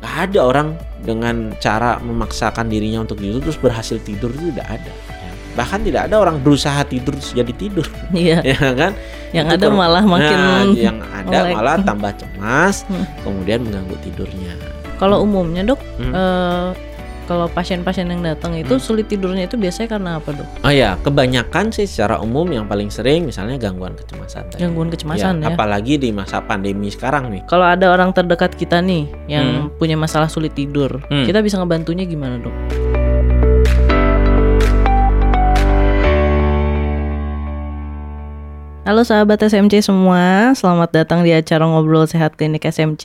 nggak ada orang dengan cara memaksakan dirinya untuk tidur terus berhasil tidur itu tidak ada. Bahkan tidak ada orang berusaha tidur terus jadi tidur, Iya. ya kan? Yang Itu ada malah makin Nah, yang ada melek. malah tambah cemas, Hmm. kemudian mengganggu tidurnya. Kalau umumnya dok, Hmm. eh, kalau pasien-pasien yang datang itu Hmm. sulit tidurnya itu biasanya karena apa dok? Oh ya, kebanyakan sih secara umum yang paling sering misalnya gangguan kecemasan. tadi. Gangguan kecemasan ya. Apalagi di masa pandemi sekarang nih. Kalau ada orang terdekat kita nih yang punya masalah sulit tidur, Hmm. kita bisa ngebantunya gimana dok? Halo sahabat SMC semua, selamat datang di acara ngobrol sehat klinik SMC.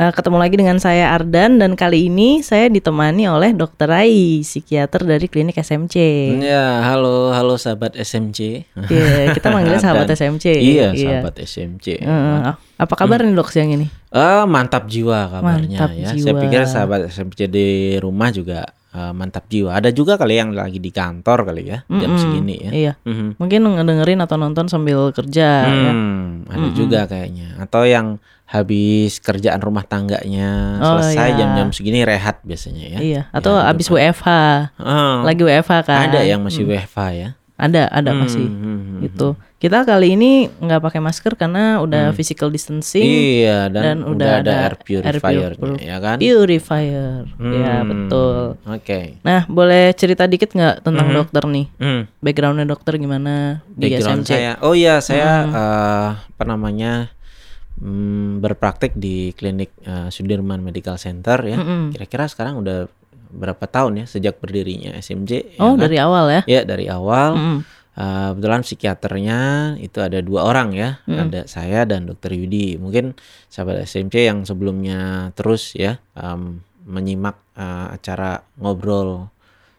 Eh, ketemu lagi dengan saya Ardan dan kali ini saya ditemani oleh Dr. Rai, psikiater dari klinik SMC. Ya, halo, halo sahabat SMC. Iya, kita manggilnya sahabat Dan- SMC. Iya, sahabat SMC. Eh, apa kabar nih dok siang ini? Eh, mantap jiwa kabarnya Mantap ya. Saya jiwa. pikir sahabat SMC di rumah juga eh, mantap jiwa. Ada juga kali yang lagi di kantor kali ya, jam Mm-mm, segini ya. Iya, Mhm. mungkin ngedengerin atau nonton sambil kerja ya. Hmm, ada juga kayaknya. Atau yang habis kerjaan rumah tangganya Oh, selesai iya. jam-jam segini rehat biasanya ya. Iya, atau Ya, abis gitu. WFH, Oh, lagi WFH kan? ada yang masih WFH ya. Ada, ada Hmm, masih. hmm, hmm, Itu. Kita kali ini nggak pakai masker karena udah physical distancing, Iya dan, dan udah, udah ada ada air purifier pur- ya kan. purifier. Ya Hmm, betul. Oke. Nah, boleh cerita dikit nggak tentang Mhm. dokter nih? Hmm, Backgroundnya dokter gimana di background SMC? saya. Oh iya, saya Hmm. eh, apa namanya? hmm, berpraktek di klinik eh, Sudirman Medical Center ya. Mm-mm. Kira-kira sekarang udah berapa tahun ya sejak berdirinya SMJ? ya Oh, kan? dari awal ya? Ya dari awal. Mm-mm. Eh, kebetulan psikiaternya itu ada dua orang ya, Mm. ada saya dan Dokter Yudi. Mungkin sahabat SMC yang sebelumnya terus ya em, menyimak eh, acara ngobrol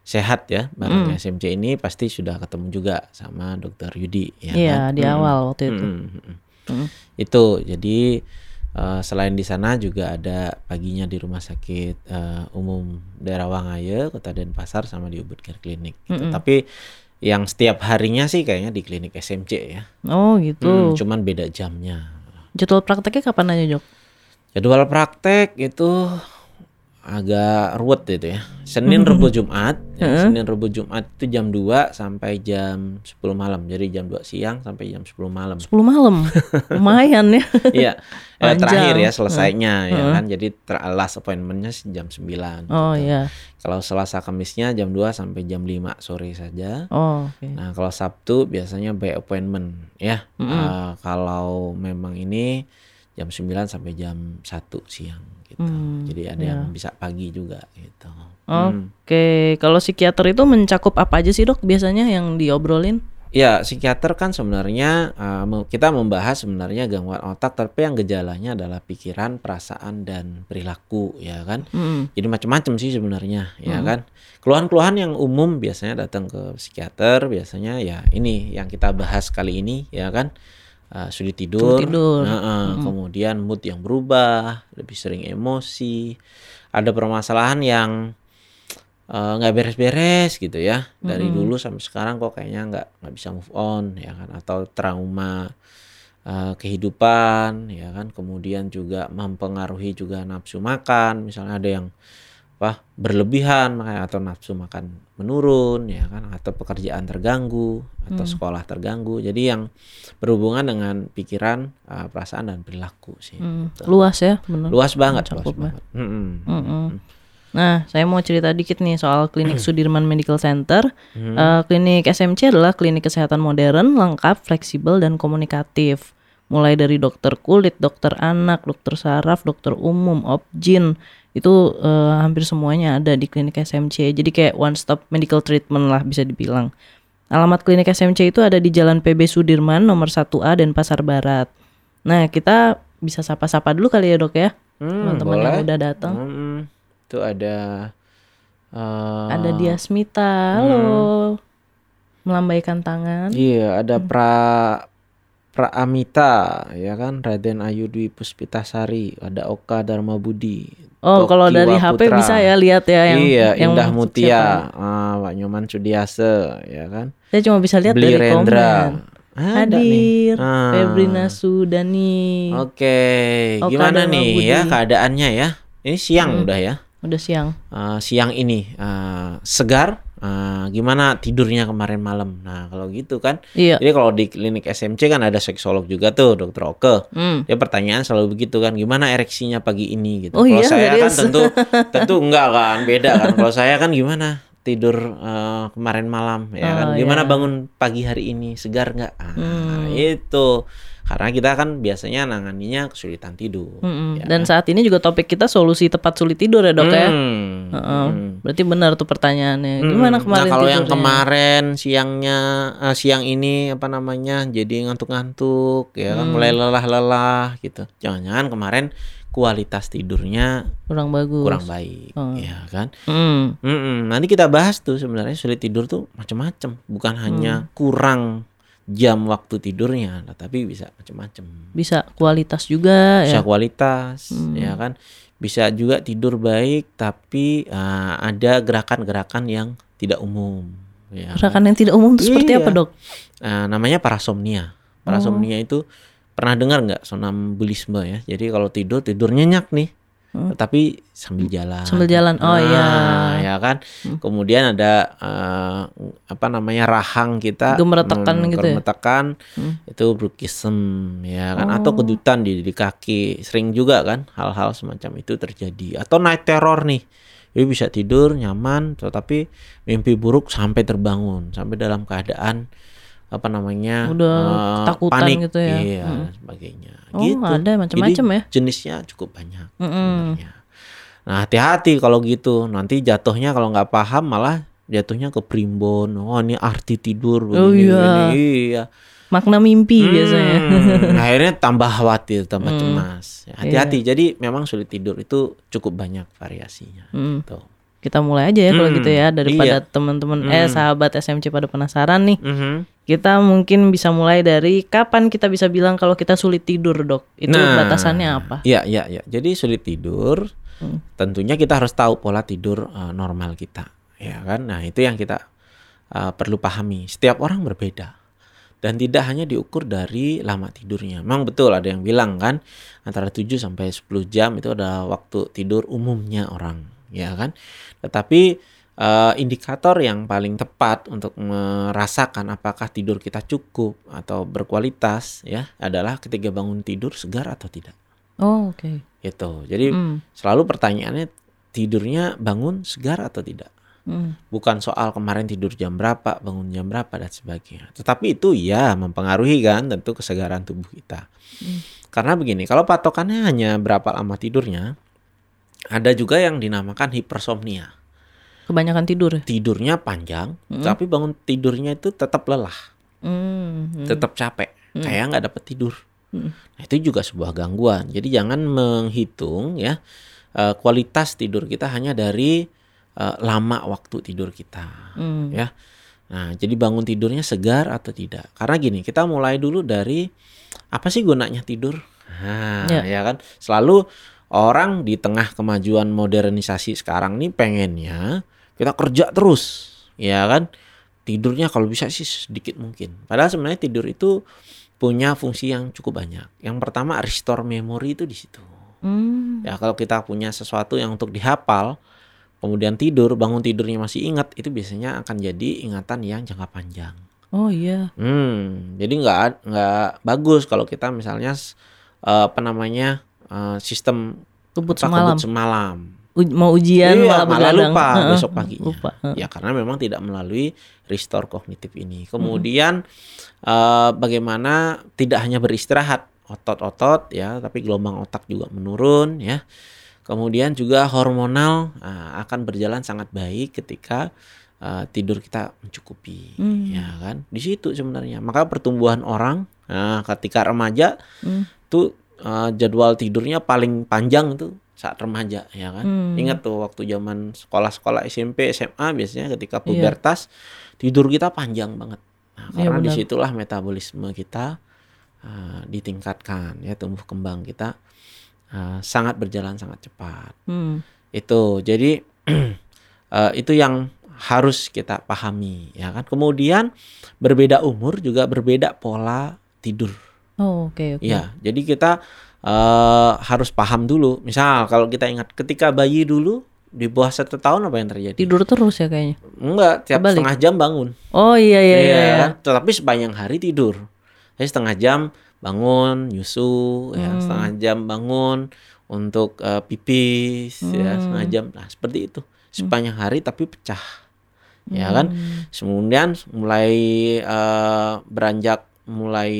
sehat ya bareng Mm. SMC ini pasti sudah ketemu juga sama Dokter Yudi ya. Iya, kan? di Mm. awal waktu itu. Mm, mm, mm. Mm. Itu jadi eh, selain di sana juga ada paginya di rumah sakit eh, umum daerah Wangaya, Kota Denpasar sama di Ubud Care Clinic. gitu. Mm-mm. Tapi yang setiap harinya sih kayaknya di klinik SMC ya. Oh, Hmm, gitu. cuman beda jamnya. Jadwal prakteknya kapan aja, Jok? Jadwal praktek itu agak ruwet itu ya. Senin, Rabu, Jumat. Ya, Heeh. Senin, Rabu, Jumat itu jam 2 sampai jam 10 malam. Jadi jam 2 siang sampai jam 10 malam. 10 malam. Lumayan ya. Iya, eh, terakhir ya selesainya ya Heeh. kan. Jadi ter- last appointmentnya jam 9. Oh, gitu. iya. Kalau Selasa Kamisnya jam 2 sampai jam 5 sore saja. Oh, oke. Nah, kalau Sabtu biasanya by appointment ya. Mm-mm. Eh, kalau memang ini jam 9 sampai jam 1 siang gitu. Hmm, Jadi ada ya. yang bisa pagi juga gitu. Hmm. Oke, kalau psikiater itu mencakup apa aja sih dok biasanya yang diobrolin? Ya, psikiater kan sebenarnya me- kita membahas sebenarnya gangguan otak tapi yang gejalanya adalah pikiran, perasaan dan perilaku ya kan. Mm-mm. Jadi macam-macam sih sebenarnya ya Mm. kan. Keluhan-keluhan yang umum biasanya datang ke psikiater biasanya ya ini yang kita bahas kali ini ya kan. Uh, sulit tidur, Sulit tidur. Nah, uh, Mm-mm. kemudian mood yang berubah, lebih sering emosi, ada permasalahan yang uh, nggak beres-beres gitu ya dari Mm-mm. dulu sampai sekarang kok kayaknya nggak nggak bisa move on ya kan atau trauma uh, kehidupan ya kan kemudian juga mempengaruhi juga nafsu makan misalnya ada yang apa berlebihan makanya atau nafsu makan menurun ya kan atau pekerjaan terganggu atau Hmm. sekolah terganggu jadi yang berhubungan dengan pikiran uh, perasaan dan perilaku sih Mm, gitu. Luas ya, benar. luas banget luas Mencakup ya. banget Mm-mm. Mm-mm. Nah, saya mau cerita dikit nih soal klinik Sudirman Medical Center. Hmm. Eh, klinik SMC adalah klinik kesehatan modern, lengkap, fleksibel, dan komunikatif. Mulai dari dokter kulit, dokter anak, dokter saraf, dokter umum, obgyn, itu eh, hampir semuanya ada di klinik SMC. Jadi kayak one stop medical treatment lah bisa dibilang. Alamat klinik SMC itu ada di Jalan PB Sudirman nomor 1A dan Pasar Barat. Nah, kita bisa sapa-sapa dulu kali ya, Dok ya. Hmm, Teman-teman yang boleh. udah datang. Mm-mm. itu ada uh, Ada Diasmita, halo. Melambaikan tangan. Iya, ada pra pra Amita ya kan Raden Ayu Dwi Puspitasari, ada Oka Dharma Budi. Oh, kalau dari Tokiwa HP Putra. bisa ya lihat ya yang iya, yang Indah? Mutia, ah, Pak Nyoman Sudiase, ya kan. Saya cuma bisa lihat Beli dari komen. Rendra. Ada nih. Hadir Ah. Febrina Sudani. Oke, Oka gimana Dharma nih Budi. ya keadaannya ya? ini siang udah ya. Udah siang. Uh, siang ini uh, segar uh, gimana tidurnya kemarin malam. Nah, kalau gitu kan. Iya. Jadi kalau di klinik SMC kan ada seksolog juga tuh, Dokter Oke. Hmm. Dia pertanyaan selalu begitu kan, gimana ereksinya pagi ini gitu. Oh kalau iya, saya kan tentu tentu enggak kan, beda kan. Kalau saya kan gimana tidur uh, kemarin malam ya kan. Oh, Gimana iya. bangun pagi hari ini, segar nggak? Ah, Hmm. itu. Karena kita kan biasanya nanganinya kesulitan tidur. Mm-mm. ya Dan saat ini juga topik kita solusi tepat sulit tidur ya dok ya. Hmm. Heeh. Hmm. Berarti benar tuh pertanyaannya. Hmm. Gimana kemarin Nah, kalau yang tidurnya? kemarin siangnya eh, siang ini apa namanya jadi ngantuk-ngantuk ya kan Hmm. mulai lelah-lelah gitu. Jangan-jangan kemarin kualitas tidurnya kurang bagus. kurang baik Oh. ya kan. Hmm. Mm-mm. Nanti kita bahas tuh sebenarnya sulit tidur tuh macam-macam, bukan Hmm. hanya kurang jam waktu tidurnya, tapi bisa macam-macam. Bisa kualitas juga Bisa ya. kualitas Hmm. ya kan. Bisa juga tidur baik tapi ah, ada gerakan-gerakan yang tidak umum ya kan? Gerakan yang tidak umum itu seperti Iya. apa dok? Ah, namanya parasomnia. Parasomnia Oh. itu pernah dengar nggak sonambulisme ya. Jadi kalau tidur tidur nyenyak nih. Hmm. Tetapi sambil jalan. Sambil jalan. Oh, Nah, iya. ya kan. Kemudian ada eh, apa namanya rahang kita Gemeretekan hmm, gitu ya? Hmm. itu bruxism ya kan atau Oh. kedutan di, di kaki. Sering juga kan hal-hal semacam itu terjadi atau night terror nih. Jadi bisa tidur nyaman tetapi mimpi buruk sampai terbangun, sampai dalam keadaan apa namanya Udah eh, ketakutan panik gitu ya? iya Hmm. sebagainya Oh, gitu ada macam-macam ya? jenisnya cukup banyak sebenarnya. Nah hati-hati kalau gitu nanti jatuhnya kalau nggak paham malah jatuhnya ke primbon oh ini arti tidur Oh, begini, iya. begini. iya Makna mimpi biasanya. Hmm, akhirnya tambah khawatir tambah Hmm. cemas Ya, hati-hati jadi memang sulit tidur itu cukup banyak variasinya Hmm. Tuh. Kita mulai aja ya kalau Hmm, gitu ya daripada iya. teman-teman eh Hmm. sahabat SMC pada penasaran nih. Mhm. Kita mungkin bisa mulai dari kapan kita bisa bilang kalau kita sulit tidur, Dok? Itu Nah. batasannya apa? Iya, iya, iya. Jadi sulit tidur, Hmm. tentunya kita harus tahu pola tidur uh, normal kita, ya kan? Nah, itu yang kita uh, perlu pahami. Setiap orang berbeda. Dan tidak hanya diukur dari lama tidurnya. Memang betul ada yang bilang kan antara 7 sampai 10 jam itu adalah waktu tidur umumnya orang, ya kan? Tetapi uh, indikator yang paling tepat untuk merasakan apakah tidur kita cukup atau berkualitas ya adalah ketika bangun tidur segar atau tidak. Oh, oke. Gitu. Jadi Hmm. selalu pertanyaannya tidurnya bangun segar atau tidak. Hmm. Bukan soal kemarin tidur jam berapa, bangun jam berapa dan sebagainya. Tetapi itu ya mempengaruhi kan tentu kesegaran tubuh kita. Karena begini, kalau patokannya hanya berapa lama tidurnya, ada juga yang dinamakan hipersomnia. Kebanyakan tidur. ya? Tidurnya panjang, tapi bangun tidurnya itu tetap lelah, hmm. tetap capek, kayak nggak dapat tidur. Hmm. Nah, itu juga sebuah gangguan. Jadi jangan menghitung ya eh, kualitas tidur kita hanya dari eh, lama waktu tidur kita, Hmm. ya. Nah, jadi bangun tidurnya segar atau tidak? Karena gini, kita mulai dulu dari apa sih gunanya tidur? Nah, Ya. ya kan. Selalu orang di tengah kemajuan modernisasi sekarang nih pengennya kita kerja terus, ya kan? Tidurnya kalau bisa sih sedikit mungkin. Padahal sebenarnya tidur itu punya fungsi yang cukup banyak. Yang pertama restore memory itu di situ. Hmm. Ya kalau kita punya sesuatu yang untuk dihafal, kemudian tidur, bangun tidurnya masih ingat, itu biasanya akan jadi ingatan yang jangka panjang. Oh iya. Hmm, jadi nggak nggak bagus kalau kita misalnya eh, apa namanya eh, sistem Kebut semalam. kebut semalam. U- mau ujian Iya, malah malah lupa Heeh, besok paginya. Lupa. heeh. Ya karena memang tidak melalui restore kognitif ini. Kemudian eh, bagaimana tidak hanya beristirahat otot-otot ya, tapi gelombang otak juga menurun ya. Kemudian juga hormonal ah, akan berjalan sangat baik ketika eh, tidur kita mencukupi, Hmm. ya kan? Di situ sebenarnya. Maka pertumbuhan orang, nah, ketika remaja Hmm. tuh eh, jadwal tidurnya paling panjang tuh saat remaja, ya kan? Hmm. Ingat tuh waktu zaman sekolah-sekolah SMP, SMA biasanya ketika Iya. pubertas tidur kita panjang banget. Nah, Iya, karena benar. di situlah metabolisme kita uh, ditingkatkan, ya tumbuh kembang kita uh, sangat berjalan sangat cepat. Hmm. Itu jadi uh, itu yang harus kita pahami, ya kan? Kemudian berbeda umur juga berbeda pola tidur. Oh, oke oke. Ya, jadi kita eh, harus paham dulu. Misal kalau kita ingat ketika bayi dulu di bawah satu tahun apa yang terjadi? Tidur terus ya kayaknya. Enggak, tiap Kebalik. setengah jam bangun. Oh iya iya iya. iya. kan? Tetapi sepanjang hari tidur. Jadi setengah jam bangun, nyusu, ya Hmm. setengah jam bangun untuk eh, pipis, ya Hmm. setengah jam. Nah seperti itu sepanjang hari tapi pecah, ya kan? Kemudian mulai eh, beranjak mulai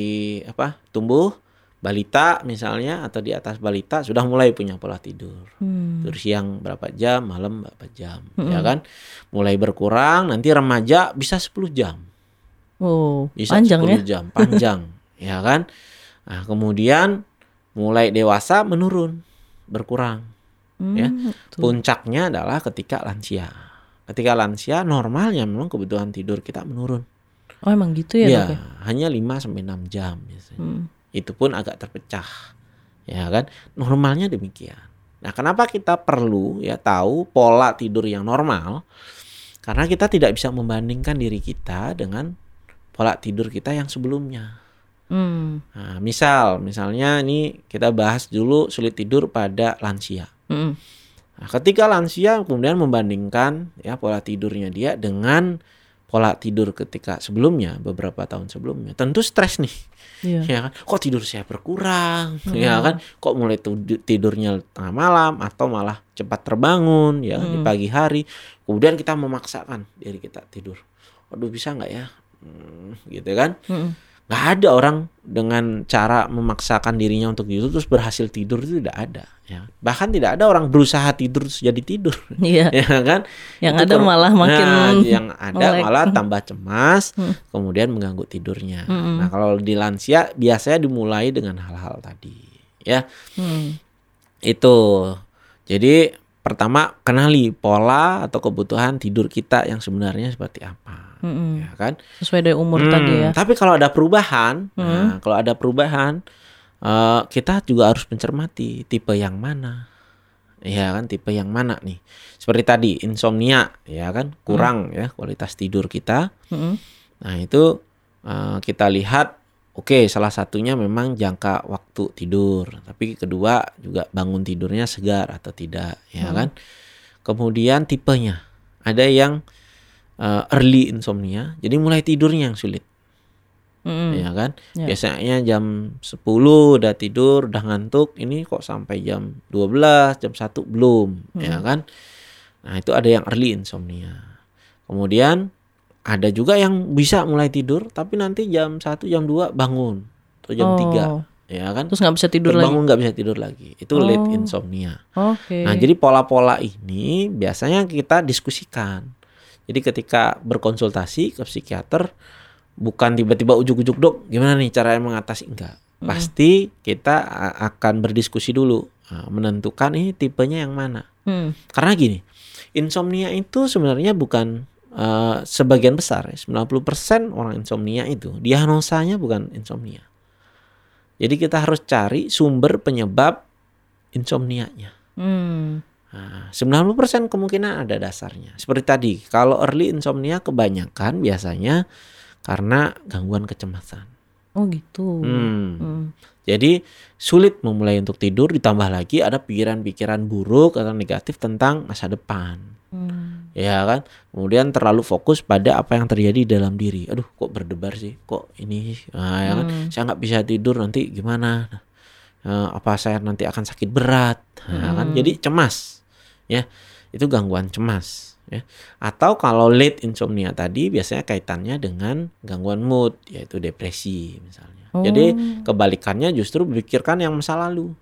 apa tumbuh balita misalnya atau di atas balita sudah mulai punya pola tidur. Hmm. Tidur siang berapa jam, malam berapa jam, ya kan? Mulai berkurang, nanti remaja bisa 10 jam Oh, bisa panjang 10 ya. jam panjang ya kan nah kemudian mulai dewasa menurun berkurang ya. Hmm, tuh. puncaknya adalah ketika lansia ketika lansia normalnya memang kebutuhan tidur kita menurun Oh emang gitu ya, ya dok ya? hanya 5 sampai 6 jam biasanya. Hmm. itu pun agak terpecah ya kan normalnya demikian nah kenapa kita perlu ya tahu pola tidur yang normal karena kita tidak bisa membandingkan diri kita dengan pola tidur kita yang sebelumnya Hmm. Nah, misal, misalnya ini kita bahas dulu sulit tidur pada lansia. Hmm. Nah, ketika lansia kemudian membandingkan ya pola tidurnya dia dengan pola tidur ketika sebelumnya beberapa tahun sebelumnya, tentu stres nih, Iya. ya kan? Kok tidur saya berkurang, ya kan? Kok mulai tidurnya tengah malam atau malah cepat terbangun, ya kan? di pagi hari. Kemudian kita memaksakan diri kita tidur. Waduh bisa nggak ya? Hmm, gitu kan? Hmm. Nggak ada orang dengan cara memaksakan dirinya untuk tidur terus berhasil tidur itu tidak ada ya bahkan tidak ada orang berusaha tidur terus jadi tidur Iya. ya kan Yang Itu ada kalau- malah makin Nah, yang ada melek. malah tambah cemas Hmm. kemudian mengganggu tidurnya Mm-mm. nah kalau di lansia biasanya dimulai dengan hal-hal tadi ya Hmm. itu jadi pertama kenali pola atau kebutuhan tidur kita yang sebenarnya seperti apa Hmm. ya kan Sesuai dari umur Hmm, tadi ya. Tapi kalau ada perubahan, Hmm. nah, kalau ada perubahan, eh, kita juga harus mencermati tipe yang mana, ya kan, tipe yang mana nih. Seperti tadi insomnia, ya kan, kurang ya kualitas tidur kita. Hmm. Nah itu eh, kita lihat, oke, salah satunya memang jangka waktu tidur, tapi kedua juga bangun tidurnya segar atau tidak, ya kan. Kemudian tipenya, ada yang eh, early insomnia, jadi mulai tidurnya yang sulit Hmm. ya kan Ya. biasanya jam 10 udah tidur udah ngantuk ini kok sampai jam 12 jam 1 belum ya kan nah itu ada yang early insomnia kemudian ada juga yang bisa mulai tidur tapi nanti jam 1 jam 2 bangun atau jam Oh. 3 ya kan Terus nggak bisa tidur lagi. bangun nggak bisa tidur lagi itu late Oh. insomnia Oke. Nah, jadi pola-pola ini biasanya kita diskusikan. Jadi ketika berkonsultasi ke psikiater bukan tiba-tiba ujuk-ujuk dok, gimana nih caranya mengatasi enggak. Pasti kita akan berdiskusi dulu, nah, menentukan ini tipenya yang mana. Hmm. Karena gini, insomnia itu sebenarnya bukan eh, sebagian besar ya, 90% orang insomnia itu diagnosanya bukan insomnia. Jadi kita harus cari sumber penyebab insomnianya. Hmm. Nah, 90% kemungkinan ada dasarnya. Seperti tadi, kalau early insomnia kebanyakan biasanya karena gangguan kecemasan. Oh gitu. Hmm. Hmm. Jadi sulit memulai untuk tidur ditambah lagi ada pikiran-pikiran buruk atau negatif tentang masa depan. Hmm. Ya kan? Kemudian terlalu fokus pada apa yang terjadi dalam diri. Aduh, kok berdebar sih? Kok ini? Nah, ya kan? Hmm. Saya nggak bisa tidur nanti gimana? Nah, eh, apa saya nanti akan sakit berat? Nah, kan? Hmm. Jadi cemas. Ya. Itu gangguan cemas, ya. Atau kalau late insomnia tadi biasanya kaitannya dengan gangguan mood, yaitu depresi misalnya. Jadi Oh. kebalikannya justru berpikirkan yang masa lalu.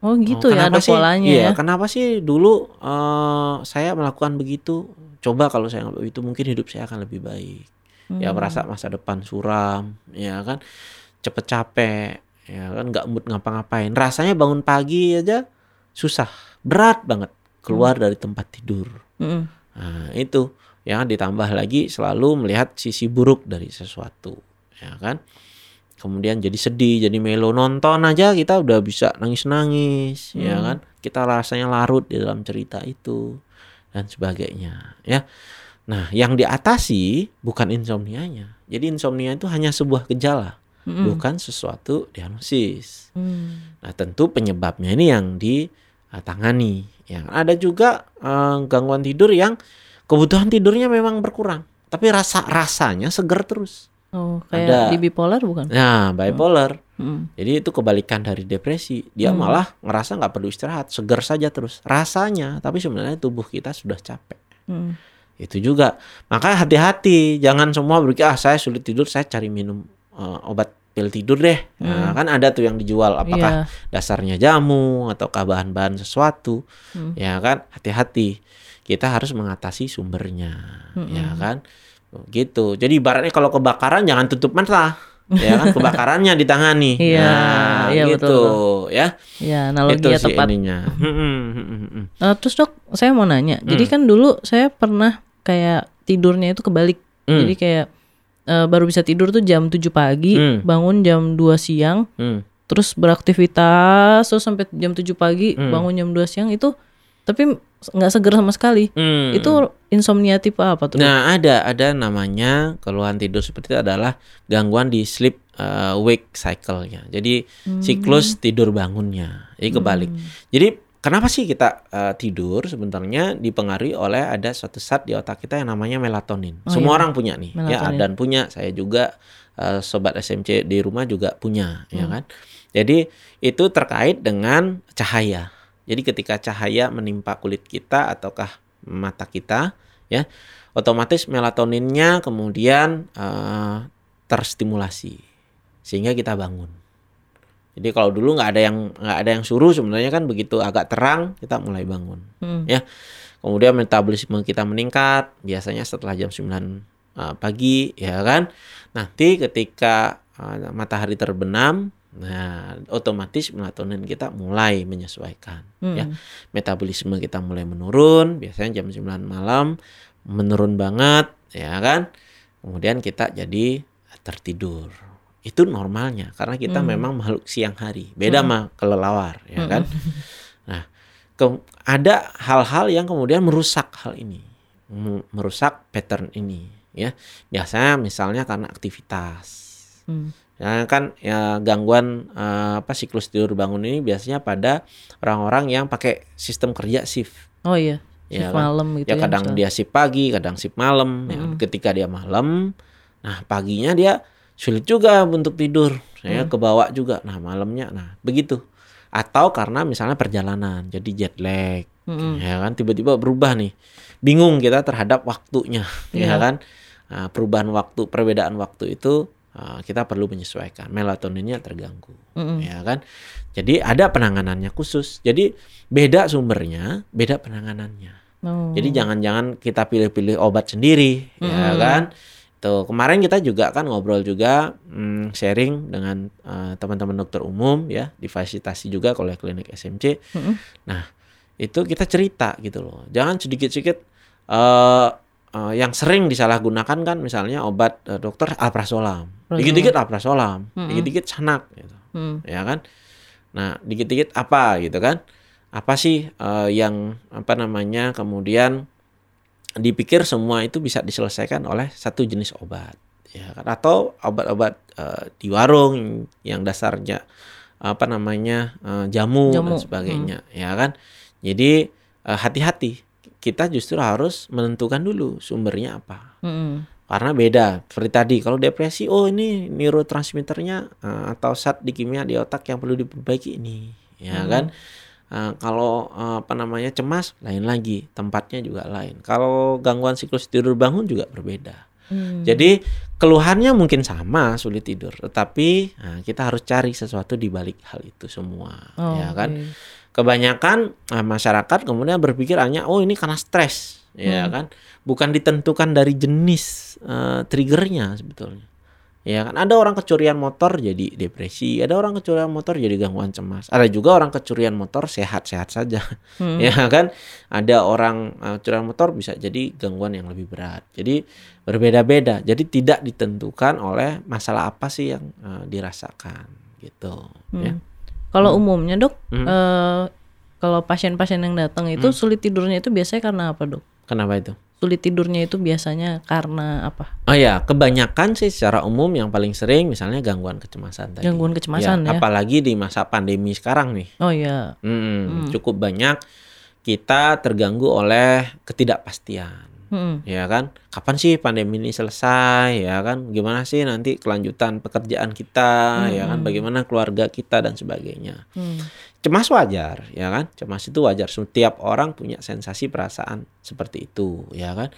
Oh gitu Oh, ya ada sih- polanya iya, ya. Kenapa sih dulu eh, saya melakukan begitu? Coba kalau saya nggak begitu mungkin hidup saya akan lebih baik. Ya Hmm. merasa masa depan suram, ya kan, cepet capek, ya kan, nggak mood ngapa-ngapain. Rasanya bangun pagi aja susah, berat banget keluar dari tempat tidur. Hmm. Nah itu, ya ditambah lagi selalu melihat sisi buruk dari sesuatu, ya kan. Kemudian jadi sedih, jadi melo nonton aja kita udah bisa nangis-nangis, ya Hmm. kan. Kita rasanya larut di dalam cerita itu dan sebagainya, ya. Nah, yang diatasi bukan insomnianya. Jadi insomnia itu hanya sebuah gejala. bukan sesuatu diagnosis. Hmm. Nah, tentu penyebabnya ini yang ditangani. Ya, ada juga eh, gangguan tidur yang kebutuhan tidurnya memang berkurang, tapi rasa rasanya seger terus. Oh, kayak Ada. di bipolar bukan? Nah, bipolar. Hmm. Jadi itu kebalikan dari depresi. Dia malah ngerasa nggak perlu istirahat, seger saja terus. Rasanya, tapi sebenarnya tubuh kita sudah capek. Hmm. Itu juga. Makanya hati-hati, jangan semua berpikir ah saya sulit tidur, saya cari minum eh, obat pil tidur deh. Nah, kan ada tuh yang dijual apakah Iya. dasarnya jamu ataukah bahan-bahan sesuatu. Hmm. Ya kan? Hati-hati. Kita harus mengatasi sumbernya, ya kan? Gitu. Jadi ibaratnya kalau kebakaran jangan tutup mata. ya kan kebakarannya ditangani. Iya, Nah, iya, gitu betul, ya. Ya, analogi Itu ya tepat. ininya. Hmm, hmm, hmm, hmm, hmm. Eh, terus dok, saya mau nanya. Jadi kan dulu saya pernah kayak tidurnya itu kebalik. Hmm. Jadi kayak eh, baru bisa tidur tuh jam 7 pagi, Hmm. bangun jam 2 siang, Hmm. terus beraktivitas terus sampai jam 7 pagi, Hmm. bangun jam 2 siang itu tapi nggak seger sama sekali. Hmm. Itu insomnia tipe apa tuh? Nah, ada ada namanya keluhan tidur seperti itu adalah gangguan di sleep uh, wake cycle-nya. Jadi siklus tidur bangunnya. Jadi kebalik. Jadi kenapa sih kita uh, tidur sebenarnya dipengaruhi oleh ada suatu zat di otak kita yang namanya melatonin. Semua orang punya nih. Ya, Melatonin. dan punya. Saya juga uh, sobat SMC di rumah juga punya, ya kan? Jadi itu terkait dengan cahaya. Jadi ketika cahaya menimpa kulit kita ataukah mata kita, ya, otomatis melatoninnya kemudian eh, terstimulasi sehingga kita bangun. Jadi kalau dulu nggak ada yang nggak ada yang suruh sebenarnya kan begitu agak terang kita mulai bangun, Hmm. ya. Kemudian metabolisme kita meningkat biasanya setelah jam 9 eh, pagi, ya kan. Nanti ketika eh, matahari terbenam, nah otomatis melatonin kita mulai menyesuaikan, ya Hmm. metabolisme kita mulai menurun, biasanya jam 9 malam menurun banget, ya kan? Kemudian kita jadi tertidur. Itu normalnya karena kita memang makhluk siang hari. Beda sama kelelawar, ya kan? Nah, ke- ada hal-hal yang kemudian merusak hal ini. Merusak pattern ini, ya. Biasanya misalnya karena aktivitas. Hmm. Ya kan ya gangguan eh, apa siklus tidur bangun ini biasanya pada orang-orang yang pakai sistem kerja shift. Oh iya, Ya shift kan? malam gitu ya ya. kadang misalnya. dia shift pagi, kadang shift malam. Ya, ketika dia malam, nah paginya dia sulit juga untuk tidur. Ya kebawa juga. Nah malamnya, nah begitu. Atau karena misalnya perjalanan, jadi jet lag, Mm-mm. ya kan tiba-tiba berubah nih, bingung kita terhadap waktunya, ya Iya. kan? Nah, perubahan waktu, perbedaan waktu itu uh, kita perlu menyesuaikan. Melatoninnya terganggu, Mm-mm. ya kan? Jadi ada penanganannya khusus. Jadi beda sumbernya, beda penanganannya. Oh. Jadi jangan-jangan kita pilih-pilih obat sendiri, ya kan? Tuh kemarin kita juga kan ngobrol juga mm, sharing dengan eh, teman-teman dokter umum ya, difasilitasi juga oleh klinik SMC. Mm-mm. Nah itu kita cerita gitu loh. Jangan sedikit-sedikit eh eh, yang sering disalahgunakan kan misalnya obat eh, dokter alprazolam, dikit-dikit alprazolam, dikit-dikit sanak gitu Hmm. ya kan nah dikit-dikit apa gitu kan apa sih eh, yang apa namanya kemudian dipikir semua itu bisa diselesaikan oleh satu jenis obat ya kan? Atau obat-obat eh, di warung yang dasarnya apa namanya eh, jamu, Jamu, dan sebagainya ya kan? Jadi eh, hati-hati. Kita justru harus menentukan dulu sumbernya apa. Mm-mm. karena beda. Seperti tadi kalau depresi oh ini neurotransmitternya eh, atau zat di kimia di otak yang perlu diperbaiki ini ya kan Eh, kalau eh, apa namanya cemas lain lagi tempatnya juga lain. Kalau gangguan siklus tidur bangun juga berbeda. Hmm. jadi keluhannya mungkin sama sulit tidur. Tetapi nah, kita harus cari sesuatu di balik hal itu semua Oh, ya kan? Oke. kebanyakan eh, masyarakat kemudian berpikir hanya oh ini karena stres ya kan? Bukan ditentukan dari jenis eh, triggernya sebetulnya ya kan ada orang kecurian motor jadi depresi ada orang kecurian motor jadi gangguan cemas ada juga orang kecurian motor sehat-sehat saja Hmm. ya kan ada orang eh, kecurian motor bisa jadi gangguan yang lebih berat jadi berbeda-beda jadi tidak ditentukan oleh masalah apa sih yang eh, dirasakan gitu ya Hmm. Kalau umumnya dok, Hmm. eh, kalau pasien-pasien yang datang itu sulit tidurnya itu biasanya karena apa dok? Kenapa itu sulit tidurnya itu biasanya karena apa? Oh ya, kebanyakan sih secara umum yang paling sering misalnya gangguan kecemasan tadi. Gangguan kecemasan ya. Apalagi di masa pandemi sekarang nih. Oh iya. Hmm, Cukup banyak kita terganggu oleh ketidakpastian. Hmm. Ya kan? Kapan sih pandemi ini selesai? Ya kan? Gimana sih nanti kelanjutan pekerjaan kita? Ya kan? Bagaimana keluarga kita dan sebagainya. Hmm. Cemas wajar, ya kan? Cemas itu wajar. Setiap orang punya sensasi perasaan seperti itu, ya kan?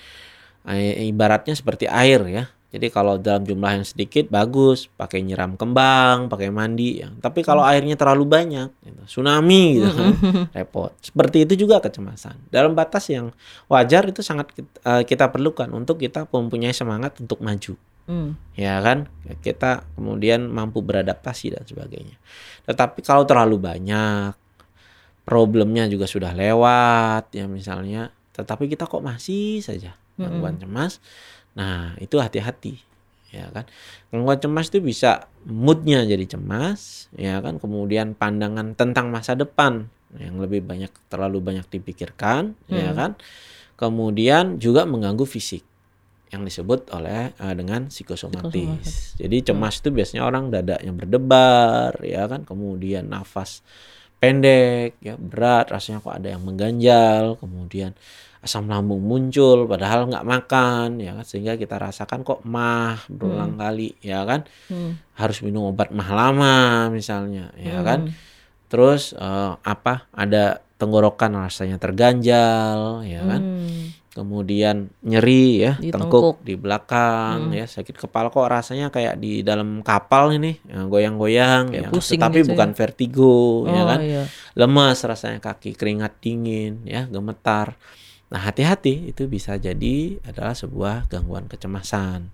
I- Ibaratnya seperti air ya. Jadi kalau dalam jumlah yang sedikit bagus, pakai nyiram kembang, pakai mandi ya. Tapi kalau airnya terlalu banyak, gitu, tsunami gitu kan, repot. Seperti itu juga kecemasan. Dalam batas yang wajar itu sangat eh, kita perlukan untuk kita mempunyai semangat untuk maju Hmm. ya kan? Kita kemudian mampu beradaptasi dan sebagainya. Tetapi kalau terlalu banyak problemnya juga sudah lewat ya misalnya tetapi kita kok masih saja gangguan cemas nah itu hati-hati ya kan? Gangguan cemas itu bisa moodnya jadi cemas ya kan? Kemudian pandangan tentang masa depan yang lebih banyak terlalu banyak dipikirkan ya kan? Kemudian juga mengganggu fisik yang disebut oleh eh, dengan psikosomatis. Jadi cemas itu biasanya orang dadanya berdebar, ya kan, kemudian nafas pendek, ya berat, rasanya kok ada yang mengganjal, kemudian asam lambung muncul, padahal nggak makan, ya kan, sehingga kita rasakan kok mah berulang kali, ya kan, Hmm. harus minum obat mah lama misalnya, ya kan, terus eh, apa, ada tenggorokan rasanya terganjal, ya kan? Hmm. kemudian nyeri ya Di tengkuk di belakang ya sakit kepala. Kok rasanya kayak di dalam kapal ini ya, goyang-goyang ya. pusing tetapi gitu ya. bukan vertigo ya Oh, kan? iya. lemas rasanya kaki keringat dingin ya gemetar. Nah hati-hati itu bisa jadi adalah sebuah gangguan kecemasan.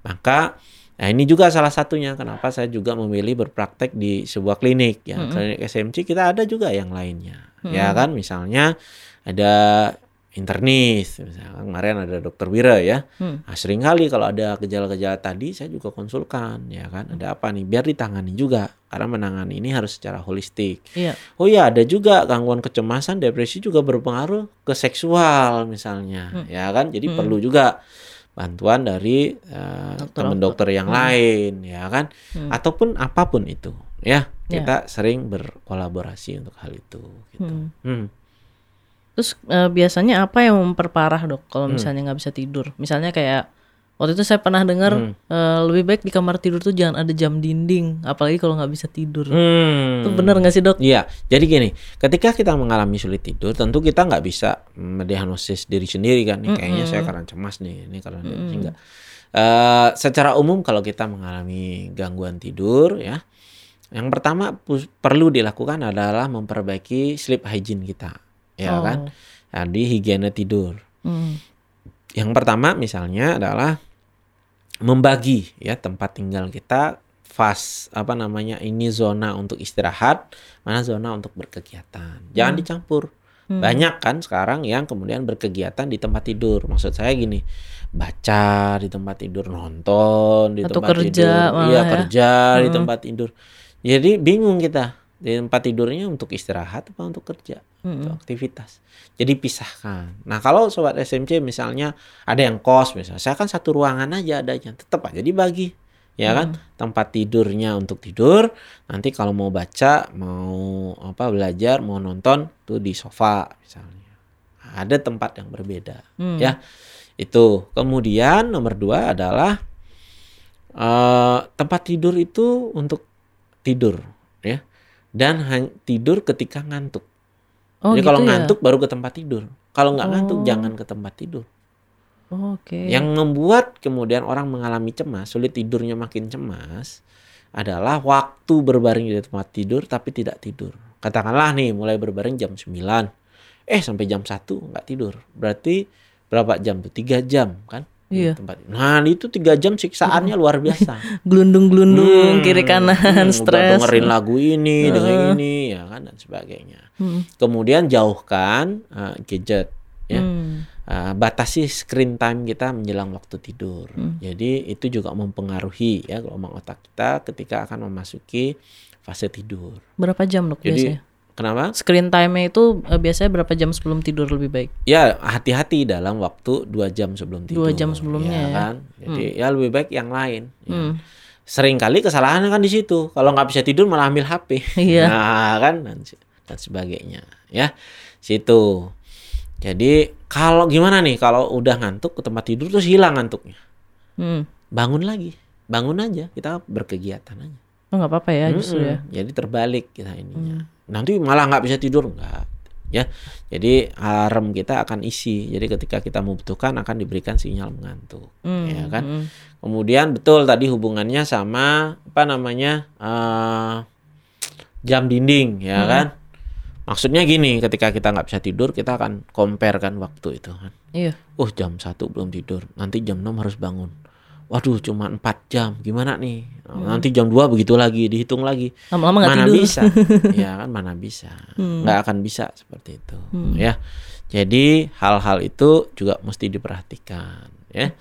Maka Nah ini juga salah satunya kenapa saya juga memilih berpraktek di sebuah klinik ya. Klinik SMC kita ada juga yang lainnya ya kan misalnya ada internis misalnya kemarin ada dokter Wira ya. Hmm. nah, sering kali kalau ada gejala-gejala tadi saya juga konsulkan ya kan. Ada apa nih? Biar ditangani juga karena menangani ini harus secara holistik. Iya. Oh ya ada juga gangguan kecemasan, depresi juga berpengaruh ke seksual misalnya, ya kan? Jadi perlu juga bantuan dari Dokter teman dokter yang lain, ya kan? Ataupun apa pun itu, ya kita sering berkolaborasi untuk hal itu. Gitu. Hmm. Hmm. Terus eh, biasanya apa yang memperparah dok kalau misalnya nggak bisa tidur? Misalnya kayak waktu itu saya pernah dengar eh, lebih baik di kamar tidur tuh jangan ada jam dinding, apalagi kalau nggak bisa tidur. Hmm. Itu benar nggak sih dok? Iya, jadi gini, ketika kita mengalami sulit tidur, tentu kita nggak bisa mendiagnosis diri sendiri kan. Nih, kayaknya saya karena cemas nih, ini karena depresi enggak. Eh, secara umum kalau kita mengalami gangguan tidur, ya, yang pertama perlu dilakukan adalah memperbaiki sleep hygiene kita, ya Oh. kan. Jadi higiene tidur. Hmm. Yang pertama misalnya adalah membagi ya tempat tinggal kita fas apa namanya ini zona untuk istirahat, mana zona untuk berkegiatan. Jangan dicampur. Banyak kan sekarang yang kemudian berkegiatan di tempat tidur. Maksud saya gini, baca di tempat tidur, nonton di Atau tempat kerja tidur, iya ya. kerja di tempat tidur. Jadi bingung kita di tempat tidurnya untuk istirahat apa untuk kerja, untuk aktivitas. Jadi pisahkan. Nah kalau sobat SMC misalnya ada yang kos misalnya, saya kan satu ruangan aja adanya, tetap aja dibagi, ya kan? Tempat tidurnya untuk tidur, nanti kalau mau baca, mau apa belajar, mau nonton tuh di sofa misalnya. Ada tempat yang berbeda, ya. Itu. Kemudian nomor dua adalah eh, tempat tidur itu untuk tidur, ya. Dan tidur ketika ngantuk. Oh Jadi gitu kalau ya? ngantuk baru ke tempat tidur. Kalau nggak ngantuk Oh. jangan ke tempat tidur. Oh, Oke. Yang membuat kemudian orang mengalami cemas, sulit tidurnya makin cemas adalah waktu berbaring di tempat tidur tapi tidak tidur. Katakanlah nih mulai berbaring jam 9. Eh sampai jam 1 nggak tidur. Berarti berapa jam tuh? 3 jam kan? Iya. tempat. Nah, itu tiga jam siksaannya luar biasa. Gelundung-gelundung Hmm, kiri kanan hmm, udah stres. dengerin lagu ini, dengerin ini, ya kan dan sebagainya. Hmm. Kemudian jauhkan eh, gadget, ya. Hmm. Uh, batasi screen time kita menjelang waktu tidur. Hmm. Jadi itu juga mempengaruhi ya gelombang otak kita ketika akan memasuki fase tidur. Berapa jam dok Jadi biasanya? Kenapa? Screen time-nya itu eh, biasanya berapa jam sebelum tidur lebih baik? Ya hati-hati dalam waktu dua jam sebelum tidur. Dua jam sebelumnya ya ya. kan. Jadi ya lebih baik yang lain. Ya. Hmm. Sering kali kesalahannya kan di situ. Kalau nggak bisa tidur malah ambil HP. Iya. Nah kan dan, dan sebagainya. Ya situ. Jadi kalau gimana nih kalau udah ngantuk ke tempat tidur terus hilang ngantuknya, Hmm. bangun lagi, bangun aja kita berkegiatan aja. Oh nggak apa-apa ya justru ya. Jadi terbalik kita ininya. Nanti malah nggak bisa tidur enggak. Ya. Jadi alarm kita akan isi. Jadi ketika kita membutuhkan akan diberikan sinyal mengantuk. Hmm, Ya kan? hmm. Kemudian betul tadi hubungannya sama apa namanya? eh, jam dinding ya kan? Maksudnya gini, ketika kita nggak bisa tidur, kita akan compare kan waktu itu kan. Iya. Oh jam satu belum tidur, nanti jam 6 harus bangun. Waduh cuma 4 jam, gimana nih? Nanti jam 2 begitu lagi, dihitung lagi. Lama-lama mana tidur. bisa? ya kan mana bisa? Hmm. Nggak akan bisa seperti itu, ya. Jadi hal-hal itu juga mesti diperhatikan, ya.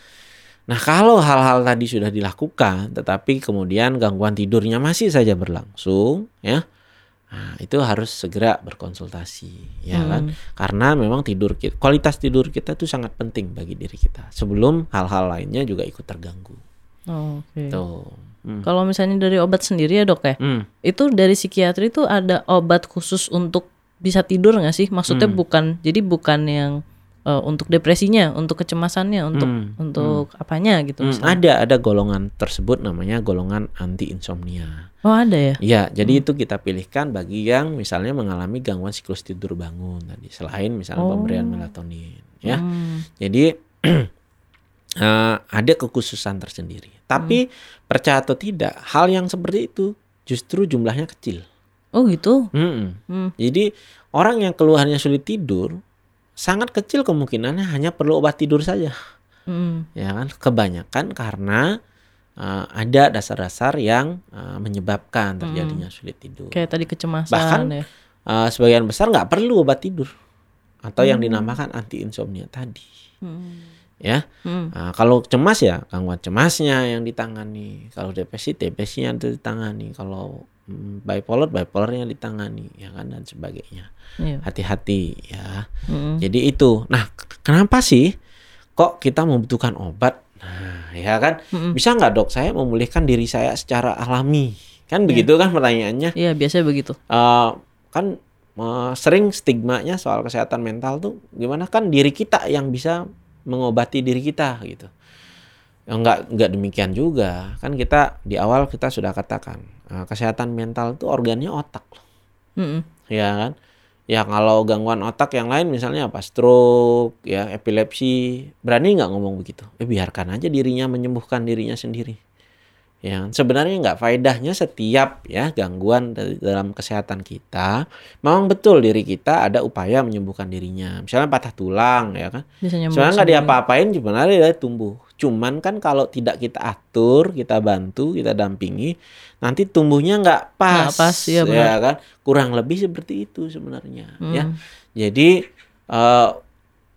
Nah kalau hal-hal tadi sudah dilakukan, tetapi kemudian gangguan tidurnya masih saja berlangsung, ya. Nah, itu harus segera berkonsultasi, ya kan? Karena memang tidur kita, kualitas tidur kita itu sangat penting bagi diri kita. Sebelum hal-hal lainnya juga ikut terganggu. Oh, Oke. Tuh. Hmm. Kalau misalnya dari obat sendiri ya dok ya, Hmm. itu dari psikiatri itu ada obat khusus untuk bisa tidur nggak sih? Maksudnya Hmm. bukan, jadi bukan yang eh, untuk depresinya, untuk kecemasannya, untuk Hmm, untuk apanya gitu? Hmm, misalnya? ada ada golongan tersebut namanya golongan anti insomnia. Oh ada ya? Ya, jadi itu kita pilihkan bagi yang misalnya mengalami gangguan siklus tidur bangun tadi, selain misalnya Oh. pemberian melatonin, ya. Hmm. Jadi eh, ada kekhususan tersendiri. Tapi percaya atau tidak, hal yang seperti itu justru jumlahnya kecil. Oh gitu? Mm-mm. Hmm. Jadi orang yang keluhannya sulit tidur sangat kecil kemungkinannya hanya perlu obat tidur saja. Hmm. ya kan kebanyakan karena uh, ada dasar-dasar yang uh, menyebabkan terjadinya sulit tidur Kayak tadi kecemasan Bahkan- ya. Uh, sebagian besar nggak perlu obat tidur atau yang dinamakan anti insomnia tadi Hmm. ya Hmm. Nah, kalau cemas ya gangguan cemasnya yang ditangani kalau depresi depresinya yang ditangani kalau bipolar bipolarnya ditangani ya kan dan sebagainya Iya. hati-hati ya Hmm. Jadi itu. Nah, kenapa sih kok kita membutuhkan obat? Nah, ya kan? Mm-mm. Bisa nggak dok saya memulihkan diri saya secara alami? Kan begitu kan pertanyaannya? Iya biasanya begitu. Eh, kan eh, sering stigmanya soal kesehatan mental tuh gimana kan diri kita yang bisa mengobati diri kita gitu. Ya, Enggak enggak demikian juga. Kan kita di awal kita sudah katakan eh, kesehatan mental itu organnya otak. Loh Mm-mm. ya kan? Ya kalau gangguan otak yang lain misalnya apa? Stroke ya epilepsi. Berani nggak ngomong begitu? Eh biarkan aja dirinya menyembuhkan dirinya sendiri ya sebenarnya nggak faedahnya setiap ya gangguan dalam kesehatan kita memang betul diri kita ada upaya menyembuhkan dirinya misalnya patah tulang ya kan Sebenarnya nggak diapa-apain sebenarnya dia tumbuh. Cuman kan kalau tidak kita atur, kita bantu, kita dampingi, nanti tumbuhnya nggak pas, Nggak pas, iya benar. ya kan? Kurang lebih seperti itu sebenarnya, ya. Hmm. Jadi eh,